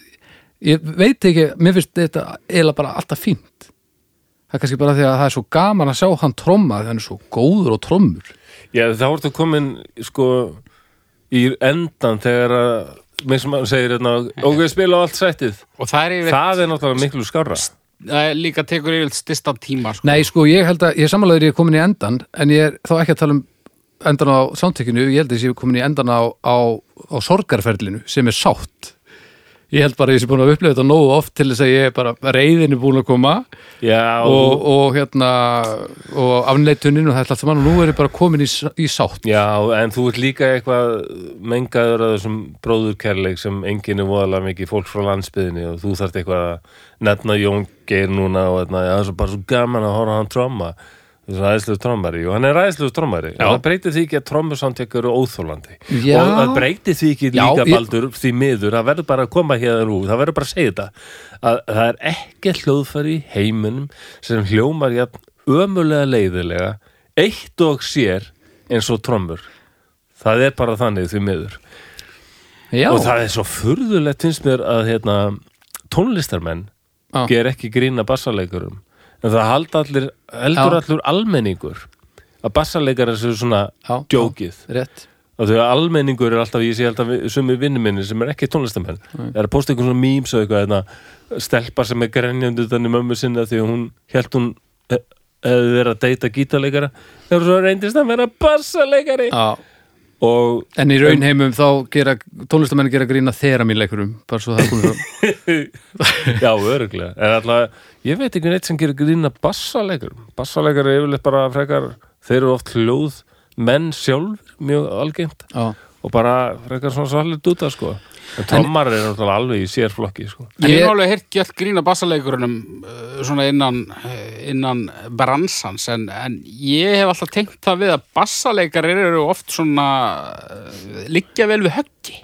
A: ég veit ekki mér finnst þetta eiginlega bara alltaf fínt. Það er kannski bara því að það er svo gaman að sjá hann tromma því hann er svo góður og trommur.
C: Já, þá ertu komin sko í endan þegar að mér sem hann segir hérna, ok, spila á allt sættið
B: Og það er yfir,
C: það er náttúrulega miklu skárra.
B: það er líka tekur yfir stista tíma, sko.
A: Nei, sko, ég held að, ég samanlega er ég komin í endan en ég er þá ekki að tala um endan á samtökinu, ég held að ég sé komin í endan á, á, á sorgarferlinu sem er sátt ég held bara að ég sé búin að upplega þetta nógu oft til þess að ég er bara reyðinu búin að koma.
C: Já,
A: og, og hérna og afneitunin og þetta allt saman og nú er ég bara komin í, í sátt.
C: Já, en þú ert líka eitthvað mengaður að þessum bróðurkerleik sem enginn er voðalega mikið fólk frá landsbyðinni og þú þarft eitthvað að nefna Jón Geir núna og það er bara svo gaman að horfa hann þessu ræðislu trommari og hann er ræðislu trommari. Og það breytir því ekki að trommusamtök eru óþólandi
A: Já.
C: og það breytir því ekki
A: Já,
C: líka
A: ég-
C: baldur því miður, það verður bara að koma hérna nú það verður bara að segja þetta að það er ekki hljóðfæri í heiminum sem hljómar jafn ömulega leiðilega eitt og sér eins og trommur. Það er bara þannig því miður.
A: Já,
C: og það er svo furðulegt finnst mér að hérna, tónlistarmenn
A: Já.
C: ger ekki grína bassaleikurum en það halda allir, heldur allur almenningur að bassaleikarar séu svona
A: Já,
C: djókið.
A: rétt.
C: Og þegar almenningur er alltaf, ég sé alltaf sumi vinnu minni sem er ekki tónlistamenn. Það er að posta einhvern svona memes og eitthvað hérna, stelpa sem er grenjandi utan í mömmu sinna því að hún held hún he- hefði verið að deyta gítarleikara. Þegar svo reyndist að vera bassaleikari.
A: Já.
C: Og
A: En í raunheimum þá gera tónlistamenn gera grína þeirra mín leikurum bara svo það komið fram.
C: Já, öruglega En alltaf, ég veit ekki neitt sem gerir grína bassalegur Bassalegar er yfirleitt bara frekar Þeir eru oft hljóð menn sjálfur Mjög algengt
A: Já,
C: Og bara frekar svona svalir dúta sko. En trommar er náttúrulega alveg í sérflokki sko.
B: En ég hef alveg heyrt gætt grína bassaleikurunum uh, svona innan, uh, innan bransans en, en ég hef alltaf tengt það við að bassaleikar eru oft svona uh, liggja vel við höggi.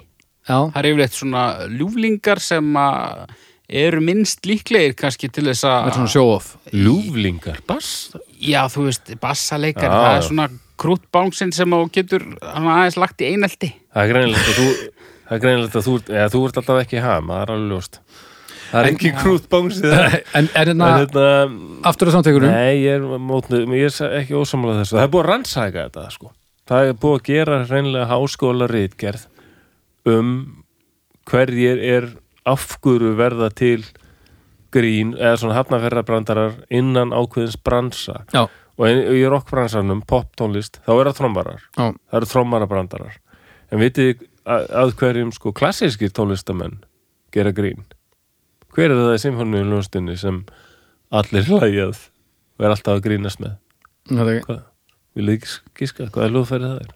A: já,
B: Það er yfirleitt svona ljúflingar sem að eru minnst líklegir kannski til þess
A: Það er
B: að
A: svona show-off.
C: Ljúflingar, bass?
B: Já, þú veist, bassaleikar
C: Já,
B: það er svona krútbánsinn sem þú getur hann aðeins lagt í einelti.
C: Það er greinilegt að þú er að þú, eða, þú ert alltaf ekki ham, það er alveg ljóst Það er ekki krút bángsið
A: En, en hérna,
C: En þetta,
A: aftur að samtökunum
C: nei, ég er mótnu, ég er ekki ósamlega þessu. Það er búið að rannsæka þetta, sko. Það er búið að gera reynilega háskóla ritgerð um hverjir er afguru verða til grín eða svona hafnaferðarbrandarar innan ákveðins bransa.
A: Já,
C: og í rockbransanum, poptónlist þá er það trommarar,
A: já,
C: það eru trommarabrandarar en vitið að, að hverjum sko klassískir tónlistamenn gera grín hver er það í symfóníu ljónstunni sem allir hlægjað og er alltaf að grínast með? Hvað, vil þið gíska, hvað er ljóðfærið það er?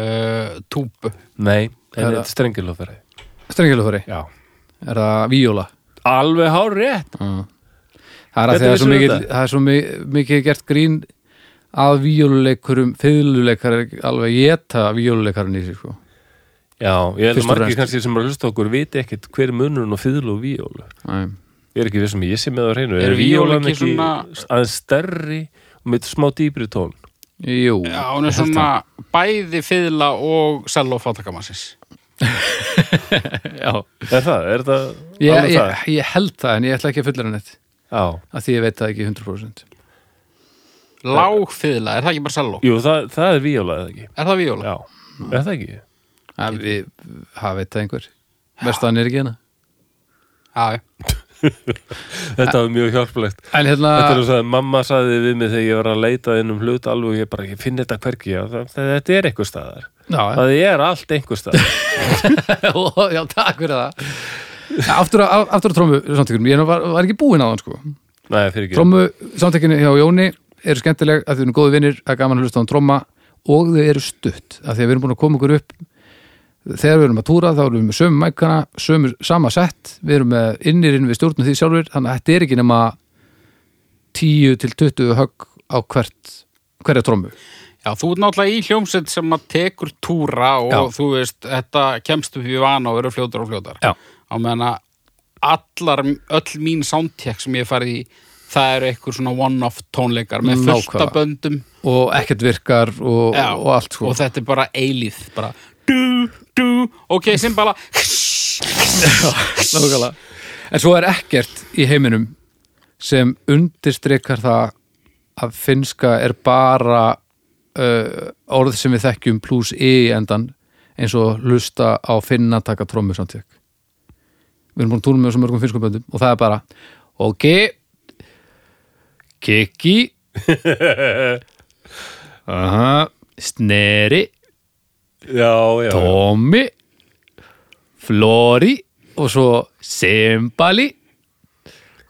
B: uh, túbu.
C: Nei,
A: Hvað er
C: en þetta er strengir ljóðfærið
A: Strengilufari,
C: Já,
A: er það víóla?
C: Alveg hár rétt.
A: Já. Það er að því að það er svo mi- mikið gert grín að víóluleikurum, fiðluleikar alveg geta víóluleikarinn í sig sko.
C: Já, ég held að
A: og
C: margir kannski sem er að hlusta okkur viti ekkit hver er munurinn og fiðlu og víólu. Ég er ekki vissum ég sé með það hreinu
B: Er víóla
C: víólan
B: ekki
C: ekki
B: svona-
C: aðeins stærri og með smá dýbri tón
A: Jú,
B: já, hún er svona bæði fiðla og selló fátakamannsins
A: já.
C: Er það? Er það?
A: Ég, ég,
C: það?
A: ég held það en ég ætla ekki að fullera neitt
C: Já.
A: að því ég veit það ekki 100%
B: lág fiðla, er það ekki bara selló?
C: Jú, það, það er víóla eða ekki
B: er það víóla?
C: Já, er það ekki?
A: Það við, það veit það einhver. Vestan er ekki hérna.
B: Já, já.
C: Þetta var mjög hjálplegt.
A: En hérna,
C: Þetta er svo að mamma saði við mig þegar ég var að leita inn um hlut alveg og ég bara, ég finn þetta það, þetta er einhver staðar.
A: Já,
C: það er allt einhver staðar.
A: Já, takk fyrir það. Aftur að, aftur að trómu samtökunum, ég var, var ekki búinn á þann sko.
C: Ekki.
A: Trómu samtökinu hjá Jóni eru skemmtileg að þau eru góði vinnir, að gaman að hlusta á hann tróma og þau eru stutt að því að við erum búin að koma okkur upp þegar við erum að túra þá erum við með sömu mækana sömu, sama sett, við erum með innirinn við stjórnum því sjálfur, þannig að þetta er ekki nema 10 til 20 högg á hvert hverja trómu
B: Já, þú ert náttúrulega í hljómsveit sem að tekur túra og
A: Já.
B: þú veist, þetta kemst upp í vana og verður fljótar og fljótar.
A: Já.
B: Á meðan að allar, öll mín soundcheck sem ég hef farið í, það eru eitthvað svona one-off tónleikar með fullt
A: Nákvæmlega.
B: af böndum
A: og ekkert virkar og,
B: Já.
A: og allt sko
B: og þetta er bara eilíð, bara du, du, ok, sem bara
A: Nákvæmlega. En svo er ekkert í heiminum sem undirstrykar það að finska er bara uh, orð sem við þekkjum pluss e í endan eins og hlusta á finna taka trómu samtík. Við erum búin að túnum með þessum mörgum finskum böndum og það er bara ok kiki aha, sneri
C: Já, já.
A: Tommy Flori og svo Sembali.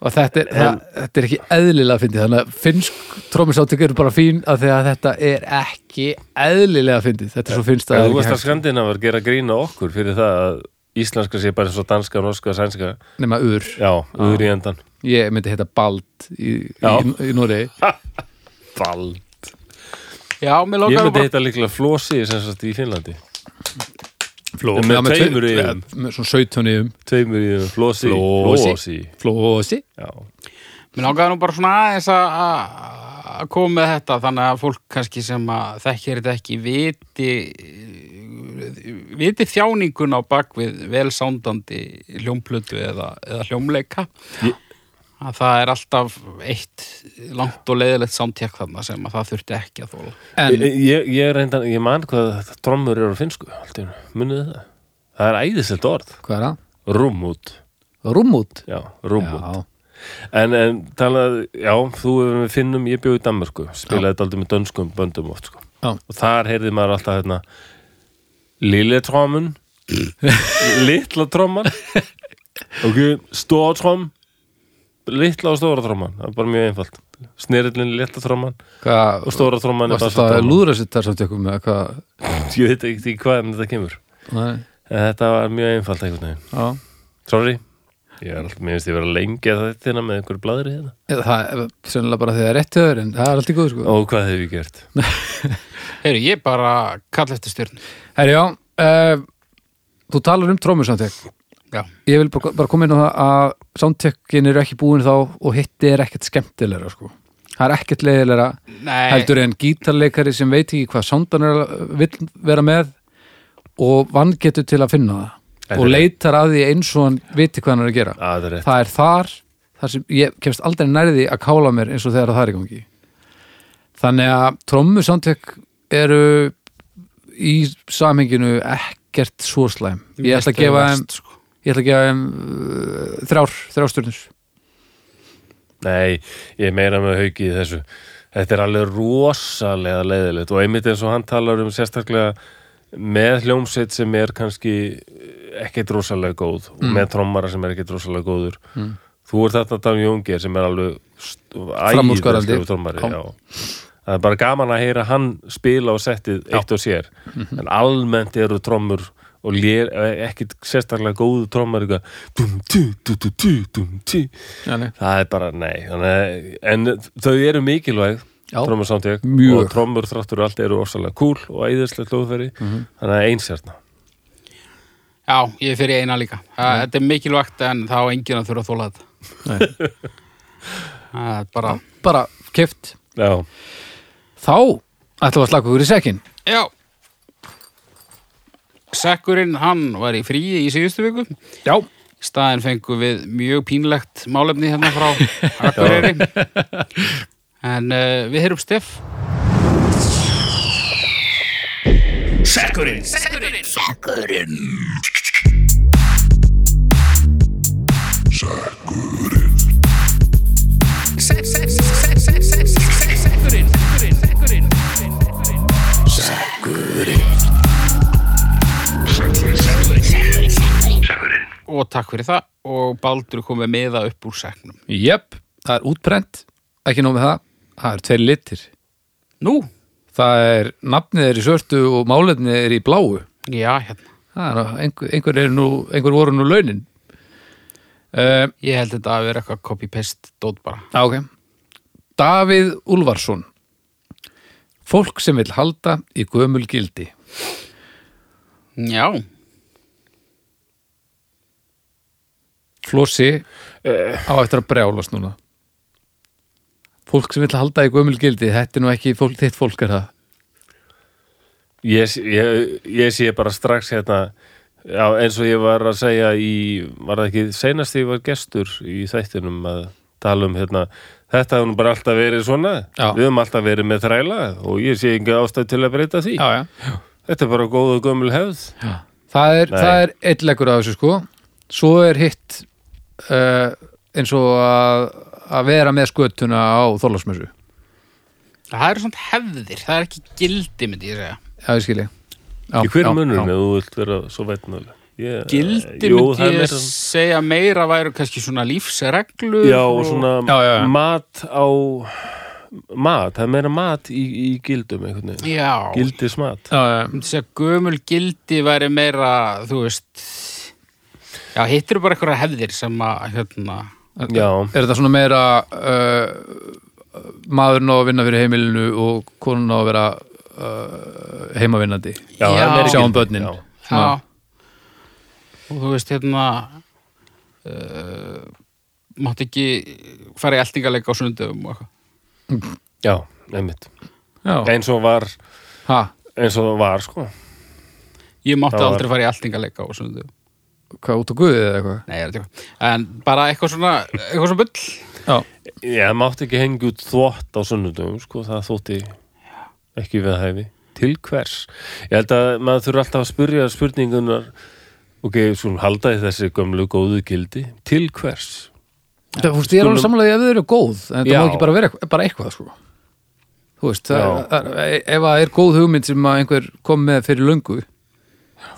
A: Og þetta er, það, þetta er ekki eðlilega að fyndið þannig að finnsk trómisáttik eru bara fín að því að þetta er ekki eðlilega að fyndið. Þetta er svo finnst að það
C: þú
A: er
C: veist
A: ekki
C: að
A: hægt.
C: Skandinavar gera grína okkur fyrir það að íslenska sé bara eins og danska, norska, sænska.
A: Nema ur,
C: Já, úr í endan
A: ég myndi heita Bald í,
C: Já.
A: í, í Noregi.
C: Bald
B: Já, mér
C: Ég
B: lókar
C: myndi
B: bara
C: heita líklega Flósi sem sagt í Finnlandi.
A: Fló,
C: Með
A: Já,
C: tveimur
A: tvei-
C: iðum.
A: með svona 17 yfum
C: Tveimur í Flósi
A: Flósi.
C: Flósi
A: Flósi
C: Já,
B: Mér langaði nú bara svona aðeins að- að að koma með þetta þannig að fólk kannski sem að þekkir þetta ekki viti viti þjáningun á bakvið velsándandi hljómplötu eða, eða hljómleika.
C: Ég-
B: að það er alltaf eitt langt og leiðilegt samtjekk þarna sem að það þurfti ekki að þóla
A: En
C: Ég, ég, ég, reyndan, ég man hvað trommur eru á einu. Munið það? Það er æðislegt orð
A: hvað er það?
C: Rúmút
A: Rúmút
C: Já, rúmút En, en talað, já, þú við finnum, ég bjóð í Danmarku, spilaði þetta aldrei með dönskum böndum oft, sko.
A: Já.
C: Og þar heyrði maður alltaf hérna, lille trommun, litla tromman, ok, stóra tromm, litla og stóra tromman, það er bara mjög einfalt. Snerillin, litla
A: hvað
C: og stóra tromman er
A: Varstu
C: bara
A: það að
C: tromman.
A: lúðra sér þar samt ykkur með hvað
C: Ég veit ekki hvað þetta kemur.
A: Nei,
C: En þetta var mjög einfalt einhvern veginn.
A: já
C: Sorry, ég er alltaf, mér finnst ég vera lengi að þetta hérna með einhverju bladri hérna.
A: Það er sennilega bara því að það er rétt höður en það er allt í góð sko
C: Og hvað hef ég gert?
B: Heyri, ég bara kall eftir stjörn
A: Herri já, uh, þú talar um trómusamtek
B: Já,
A: ég vil bara, bara koma inn á það að soundtekkin eru ekki búin þá og hitti er ekkert skemmtilegra sko. það er ekkert leiðilegra heldur en gítarleikari sem veit ekki hvað soundan vill vera með og vann getur til að finna það
C: Þetta
A: og leitar að því eins og hann viti hvað hann er að gera.
C: Að það er
A: það er þar, þar sem ég kemst aldrei nærði að kála mér eins og þegar það er í gangi. Þannig að trommu soundtek eru í samhenginu ekkert svo slæm. Ég ætla að gefa þeim
B: sko.
A: Ég ætla að gefa uh, þrjár, þrjár stjörnur.
C: Nei, ég meira með hauki í þessu. Þetta er alveg rosalega leiðilegt og einmitt eins og hann talar um sérstaklega með hljómsveit sem er kannski ekkert rosalega góð og með trommara sem er ekkert rosalega góður.
A: Mm.
C: Þú er þetta Dami Jóngir sem er alveg æðislegur trommari. Það er bara gaman að heyra hann spila og settið eitt og sér.
A: Mhm.
C: en almennt eru trommur og lér, ekkert sérstaklega góðu
A: nei.
C: það er bara nei þannig, en þau eru mikilvæg
A: Mjög.
C: og trommur þráttur og allt eru orsalega cool og æðislega hljóðfæri
A: Mhm.
C: þannig að einsérna
B: Já, ég fyrir eina líka. Það- Þetta er mikilvægt en þá enginn að þurfa að þóla þetta.
A: Nei.
B: Það er bara,
A: bara keft
C: já,
A: þá ætlum við að slaka okkur í sekkin
B: já Sekkurinn, hann var í fríi í síðustu viku
A: já,
B: Í staðinn fengum við mjög pínlegt málefni hérna frá Akureyri En uh, við heyrum Steff Og takk fyrir það. Og Baldur komið meða upp úr seknum
A: jöp, það er útbrent ekki nóg með það, það er tveir litir.
B: Nú,
A: það er, nafnið er í svörtu og málefnið er í bláu.
B: Já, hérna.
A: Það er, einhver, einhver, er nú, einhver voru nú launin. Uh,
B: Ég held þetta að vera eitthvað copy-paste dót bara.
A: Já, ok. Davíð Úlfarsson. Fólk sem vil halda í gömul gildi.
B: Já,
A: Flossi á eftir að brjálast núna. Fólk sem vil halda í gömul gildi, þetta er nú ekki fólk, þitt fólk er það.
C: ég, ég, ég sé bara strax hérna já, eins og ég var að segja í, var það ekki seinast þegar ég var gestur í þættinum að tala um hérna þetta hefur nú bara alltaf verið svona
A: Já.
C: við höfum alltaf verið með þræla og ég sé ekki ástæð til að breyta því
A: Já, já.
C: þetta er bara góð og gömul hefð
A: Það er, það er eitt leggur af þessu sko. Svo er hitt uh, eins og að, að vera með skötuna á þorlagsmessu.
B: það eru svona hefðir Það er ekki gildi, myndi ég segja
A: Já, ég skilji. Já,
C: Í hver
A: já,
C: munurinn
A: já.
C: ef þú vilt vera svo veitnuleg? Ég,
B: Gildi
C: Jú,
B: myndi ég
C: meira-
B: segja meira væru kannski svona lífsreglur
C: Já, og svona
A: Já, já, já.
C: mat á mat, það er meira mat í, í gildum einhvern veginn,
B: Já,
C: gildismat
A: Já, já.
B: myndi segja gömul gildi væri meira, þú veist Já, hittir bara eitthvað hefðir sem að, hérna
C: Já,
A: Er þetta svona meira uh, maðurinn á að vinna fyrir heimilinu og konun á að vera uh, heimavinnandi?
C: Já,
B: Já.
A: Sjáum börnin.
C: já.
B: Já. Og þú veist, hérna uh, Mátt ekki fara í eldingaleika á sundum og eitthvað?
C: Já, einmitt.
A: Já,
C: eins og var,
A: ha,
C: eins og var sko.
B: Ég mátti
C: Það var-
B: aldrei fara í eldingaleika á sundum
A: hvað út á guðið eða eitthvað?
B: Nei, ég er þetta En bara eitthvað svona, eitthvað svona bull?
A: Já,
C: Ég mátti ekki hengja út þvott á sunnudum sko, það þótti ekki við hæfi. Til hvers? Ég held að maður þurfa alltaf að spyrja spurningunar ok, svo halda í þessi gömlu góðu gildi til hvers?
A: Það, veist, ég er alveg samlega ef þau eru góð en það
C: Já.
A: má ekki bara vera eitthvað, bara eitthvað sko. Þú veist, það,
C: Já.
A: það, ef það er góð hugmynd sem að einhver kom með fyrir löngu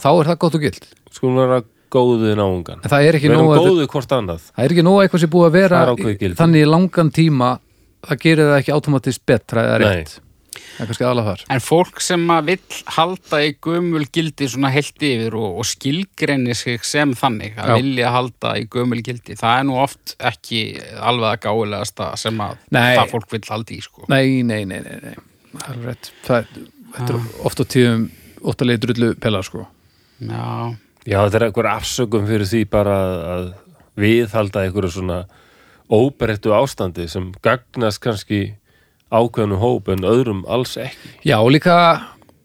A: þá er það gott og gild
C: skulum vera góðið náungan.
A: En það er ekki nóg að það er ekki nóg að eitthvað sem búið að vera
C: er
A: þannig í langan tíma það gerir það ekki automatist betra eða rétt. Er
B: En fólk sem að vill halda í gömul gildi svona heilt yfir og, og skilgrenni sig sem þannig að
A: Já.
B: vilja halda í gömul gildi, það er nú oft ekki alveg að gáilegasta sem að
A: Nei.
B: það fólk vill halda í sko.
A: Nei, nei, nei, nei, nei. Það er rétt. Það, Þetta oft á tíðum óttalegi drullu pela sko.
B: Já,
C: Já, þetta er einhver afsökum fyrir því bara að viðhalda einhverju svona óberettu ástandi sem gagnast kannski ákveðnum hóp en öðrum alls ekki.
A: Já, og líka,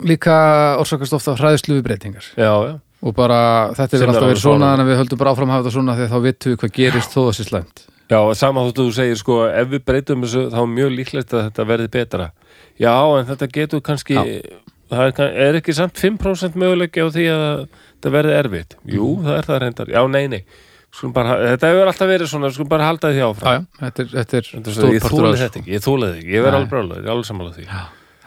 A: líka orsakast ofta hræðslu við breytingar
C: Já, já.
A: og bara þetta er alltaf verið svona að við höldum bara áfram að hafa þetta svona að þá vitum við hvað gerist þó sé slæmt
C: Já, sama þóttu þú segir sko, ef við breytum þessu þá er mjög líklegt að þetta verði betra. Já, en þetta getur kannski, það er, er ekki samt 5% möguleiki á því að þetta verði erfitt. Jú, það er það reyndar. Já, nei, nei. Bara, þetta hefur alltaf verið svona, skulum bara halda því áfram.
A: Já, já, þetta er, þetta er
C: Þetta ég þúlið
A: þessu.
C: þetta ekki, ég þúlið þetta ekki, ég verð
A: Nei.
C: alveg brálega, ég er alveg sammála því.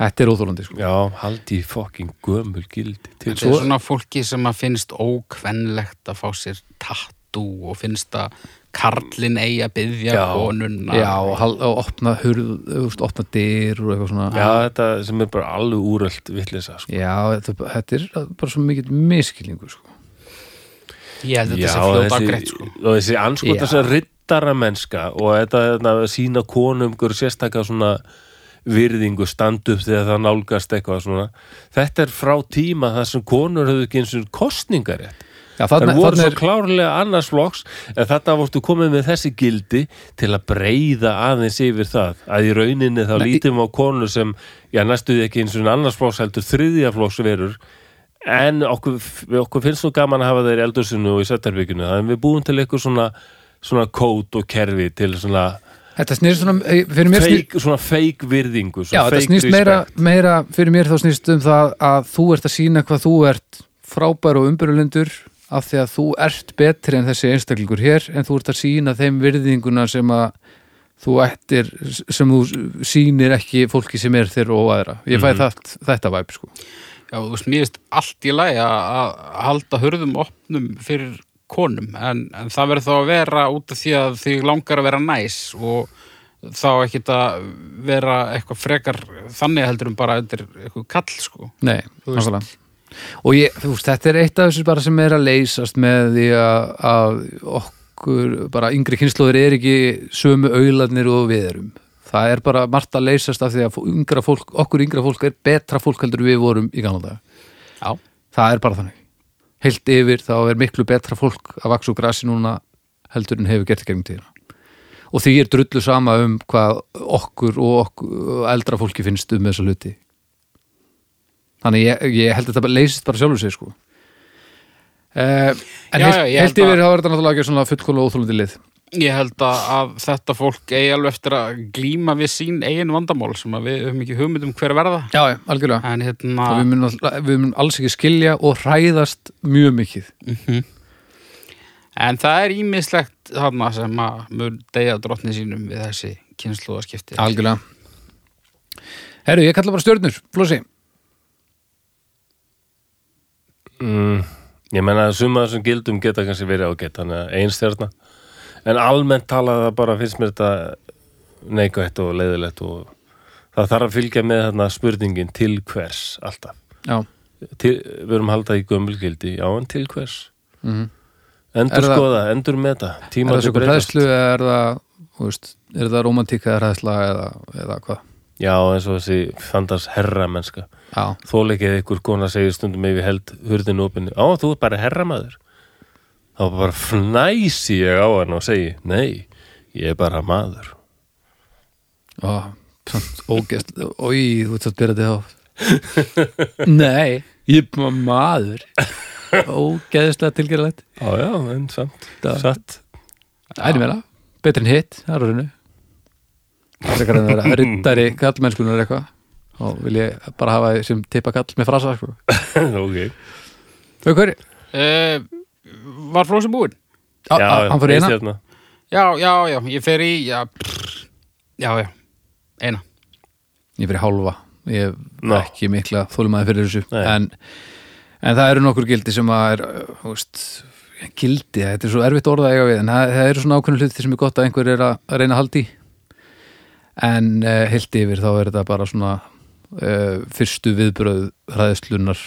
A: Þetta er óþólandi sko.
C: Já, haldi í fokking gömul gildi
B: Þetta er svona fólki sem að finnst ókvennlegt að fá sér tattoo og finnst að karlinn eigi að byggja
C: Já.
B: konuna
A: Já, og, hal- og opna hurð, opna dyr og eitthvað svona
C: Já, þetta sem er bara alveg úröld vittlisa, sko.
A: Já, þetta, þetta er bara svo mikill miskilningu sko.
C: Já,
B: þetta sé fljóta
C: þessi,
B: greitt sko.
C: og þessi anskot
A: Já.
C: þess að rittara mennska og þetta þetta, að sína konum ykkur sérstakka svona virðingu stand upp þegar það nálgast eitthvað svona þetta er frá tíma þar sem konur höfðu ekki eins og kostningarétt
A: Já,
C: það
A: þarna,
C: voru
A: þarna
C: svo
A: er,
C: klárlega annars flokks en þetta vortu komið með þessi gildi til að breyða aðeins yfir það að í rauninni þá
A: Nei,
C: lítum á konur sem, já næstuði ekki eins og annars flokks heldur þriðja flokks verur en okkur, okkur finnst nú gaman að hafa þeir í eldursinu og í Söttarbygginu þannig við búum til eitthvað svona svona kót og kerfi til svona
A: þetta snýst svona eh, fyrir mér
C: feik, svona feik virðingu
A: Já,
C: svona
A: þetta
C: fake
A: snýst meira,
C: respect.
A: meira fyrir mér þá snýst um það að þú ert að sína hvað þú ert frábær og umbyrjulendur af því að þú ert betri en þessi einstaklingur hér en þú ert að sína þeim virðinguna sem að þú ættir sem þú sýnir ekki fólki sem er þér og aðra ég fæ
C: Mhm.
A: það, þetta væp sko
B: Já, þú veist, mér finnst allt í lagi að halda hurðum opnum fyrir konum en, en það verður þá að vera út af því að þig langar að vera næs og þá ekkit að vera eitthvað frekar þannig heldur um bara eitthvað kall sko
A: Nei,
B: Þú veist.
A: Og ég, þú veist, þetta er eitt af þessu bara sem er að leysast með því að, að okkur, bara yngri kynnslóðir er ekki sömu auðlarnir og við erum. Það er bara margt að leysast af því að yngra fólk, okkur yngra fólk er betra fólk heldur við vorum í gamla dag
B: Já,
A: það er bara þannig. Heilt yfir þá er miklu betra fólk að vaksa úr grasi núna heldur en hefur gert í gegnum tíðina. Og því er drullu sama um hvað okkur og okkur, eldra fólki finnst um þessa hluti þannig ég, ég held að þetta leysist bara sjálfur sig sko. Uh, en
B: Já,
A: heilt,
B: já,
A: heilt yfir þá er þetta náttúrulega ekki svona fullkóla óþólandi lið.
B: Ég held að, að þetta fólk eigi alveg eftir að glíma við sín eigin vandamál sem við höfum ekki hugmynd um hver verða.
A: Já, já, algjörlega.
B: En hérna
A: og við munum, alltaf- við munum alls ekki skilja og hræðast mjög mikið.
B: Mhm. En það er ímislegt þarna sem að mun deyja drottni sínum við þessi kynnslóðaskipti.
A: algjörlega. Herru, ég kalla bara stjörnur, Flósi
C: mm, ég menna að suma þessum gildum geta kannski verið ágætt þannig að einstjörna en almennt talað það bara finnst mér þetta neikvætt og leiðilegt og það þarf að fylgja með þarna spurningin til hvers alltaf? Til, við erum haldað í gömulgildi já en til hvers?
A: Mhm.
C: Endur
A: Er það-
C: skoða, endur meta
A: það
C: tímandi
A: svo
C: breytast
A: er það, er það romantíka eða hræðsla eða, eða hvað?
C: Já eins og þessi fandars herra mennska
A: Já,
C: þóleikið ykkur kona segir stundum ef ég held hurðinu opinni á þú er bara herramaður þá bara fnæsi ég á hann og segi nei, ég er bara maður
A: ó, ógeðst, oi, þú ert svo byrjað þig á. Nei, ég er bara maður. Ógeðslega tilgerðilegt.
C: já já, en samt satt
A: Það er meira, betri en hitt, það er rauninu. Það er ekki að vera rittari kallmennskunar eitthvað. Og vil ég bara hafa því sem tippa kall með frasa, sko.
C: ok
A: Þau hverju?
B: Uh, var Flósi búinn?
A: Já, hann fyrir eina.
C: einstjarna.
B: Já, já, já, ég fer í, já, prr, já, já, eina.
A: Ég fyrir hálfa Ég hef
C: Nó.
A: ekki mikla þólumæði fyrir þessu
C: Nei.
A: en, en það eru nokkur gildi sem að er uh, þú veist, gildi, þetta er svo erfitt orða að eiga við en það, það eru svona ákveðnu hluti sem er gott að einhver er að, að reyna að haldi í. En uh, heilt yfir þá er þetta bara svona uh, fyrstu viðbröð hræðslunar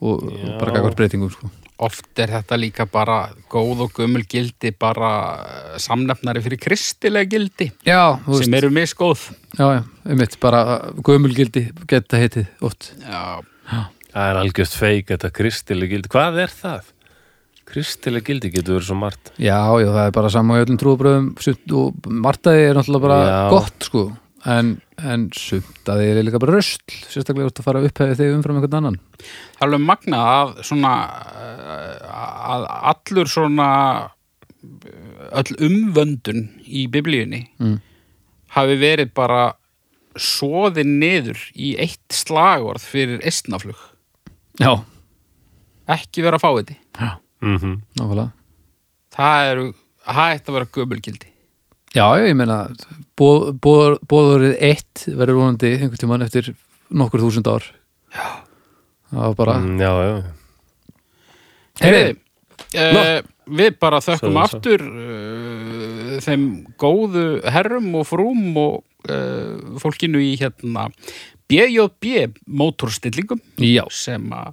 A: og
C: Já.
A: bara gagvart breytingum sko.
B: Oft er þetta líka bara góð og gömul gildi, bara eh, samnefnari fyrir kristilega gildi,
A: Já,
B: sem eru misgóð.
A: já, já, einmitt bara gömul gildi geta heitið oft
B: Já,
C: það er algjörst feik þetta kristileg gildi, hvað er það? Kristileg gildi getur verið svo margt.
A: Já, já, það er bara sama í öllum trúabröðum og martaði er náttúrulega bara
C: Já.
A: gott sko. En, en sumt að þið er líka bara rösl sérstaklega út að fara upphefið þig umfram einhvern annan.
B: Það er alveg magna að svona að allur svona öll umvöndun í biblíunni
A: Mm.
B: hafi verið bara soðin niður í eitt slagorð fyrir eistnaflug.
A: Já,
B: ekki vera fáiði
A: já,
C: mm
A: nákvæmlega.
B: Það eru hægt að vera gömulgildi.
A: Já, ég meina bóð- bóð- bóðorið eitt verður vonandi einhvern tímann eftir nokkur þúsund ár. Já. Það var bara
C: mm, Já, já,
B: Heyriði, uh, við bara þökkum
C: það.
B: aftur uh, þeim góðu herrum og frúm og uh, fólkinu í hérna BJB mótorstillingum
A: Já,
B: sem að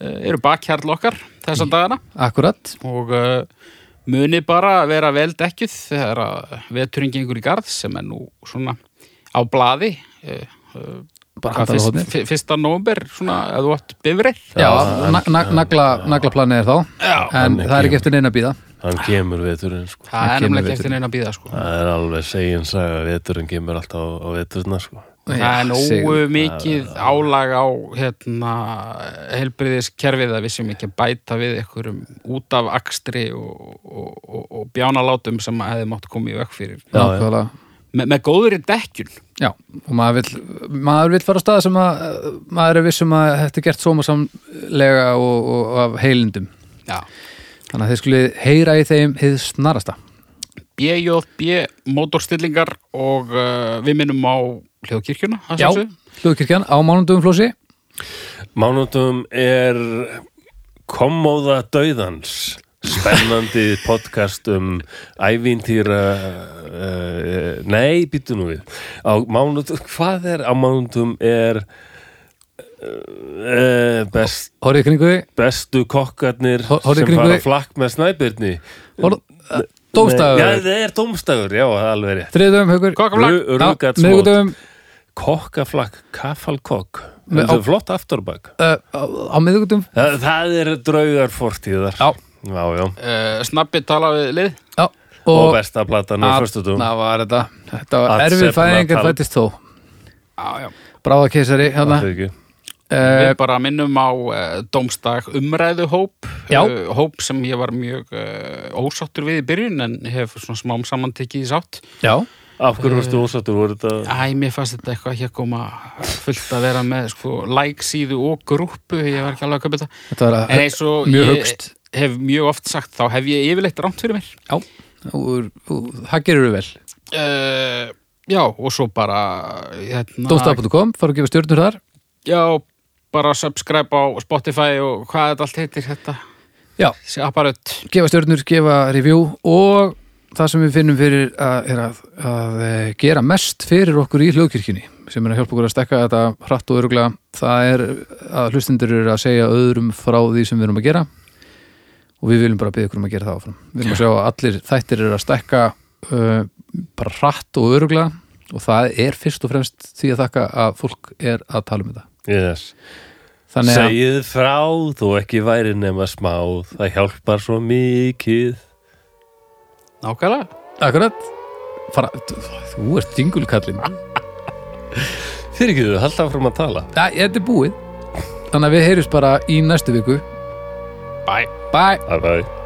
B: eru bakhjarl okkar þessa dagana.
A: Akkurat.
B: Og uh, muni bara vera vel dekkjuð þegar að veturinn gengur í garð sem er nú svona á uh, uh, fyr- fyrsta nómber svona eða þú átt bifrið
A: Já,
C: Já,
A: na na nagla, naglaplanið er þá.
B: Já,
A: En það er ekki eftir neina að býða
C: hann kemur veturinn sko.
B: það er
A: kemur
B: nefnilega ekki eftir neina að býða sko.
C: Það er alveg segin saga veturinn kemur alltaf á, á veturna sko.
B: Það er nógu mikið álag á hérna, helbriðiskerfið að við sem ekki bæta við einhverjum út af akstri og, og, og, og bjánalátum sem hefði mátt koma í vekk fyrir.
C: Já.
B: Me, með góðri dekkjun.
A: Já, og maður vill, maður vill fara á stað sem að maður er vissum að þetta er gert sómasamlega og, og, og af heilindum.
B: Já.
A: þannig að þið skulle heyra í þeim hið snarasta.
B: BJB mótorstillingar og uh, við minnum á hljóðkirkjuna
A: Já, hljóðkirkjan á mánundum flósi
C: Mánundum er kommóða dauðans. Spennandi podcast um ævintýra uh, nei, býttu nú við. Á mánundum, hvað er á mánundum er uh, best, bestu kokkarnir
A: Hor-
C: sem fara flakk með snæbyrni
A: horf,
C: já, það er dómstagur, já, það er alveg rétt.
A: Þriðdöfum.
C: Rugatsmót,
A: miðgudöfum
C: kokkaflakk, kafalkokk það er flott afturbak.
A: Uh, á, á miðgudum
C: Það, það er draugar fortíðar
A: Já.
C: já, já.
B: Uh, snabbi tala við lið.
A: Já,
C: Og,
A: og
C: besta platan á föstudum
A: það var þetta. Þetta var erfið
C: sefna
A: fæðing en
C: tal.
A: fættist þó.
B: Já, já.
A: bráða keisari hérna
C: Við
B: Við
A: uh,
B: bara minnum á uh, Dómstag umræðu hóp
A: Já.
B: uh, hóp sem ég var mjög uh, ósáttur við í byrjun en hef svona smám saman tekið í sátt.
A: Já,
C: Af hverju varstu ósattur voru þetta
B: Æ, mér fannst þetta eitthvað ekki að koma fullt að vera með sko, like síðu og grúppu ég var ekki alveg að köpa þetta.
A: Þetta var
B: en eins og
A: mjög
B: ég
A: hugst.
B: hef mjög oft sagt þá hef ég yfirleitt rámt fyrir mér.
A: Já, og, og, það gerur vel.
B: Uh, Já, og svo bara hérna,
A: Dómstaf.com, fara að gefa stjórnur þar.
B: Já, bara subscribe á Spotify og hvað þetta allt heitir þetta.
A: Já. Gefa stjórnur, gefa review og það sem við finnum fyrir að, er að, að eh, gera mest fyrir okkur í hljóðkirkjunni sem er að hjálpa okkur að stekka þetta hratt og öruglega það er að hlustundur eru að segja öðrum frá því sem við erum að gera og við viljum bara byggja okkur um að gera það áfram. Við erum að sjá að allir þættir eru að stekka uh, bara hratt og öruglega og það er fyrst og fremst því að þakka að fólk er að tala um þetta
C: yes. Segið frá, þú ekki væri nema smá. Það hjálpar svo mikið.
B: Nákvæmlega.
A: Akkurat. Fara, Þú ert dingulkallinn.
C: Fyrir ekki þú, halda áfram að tala.
A: Það, þetta er búið. Þannig að við heyrjumst bara í næstu viku.
B: Bye.
A: Bye.
C: Bye bye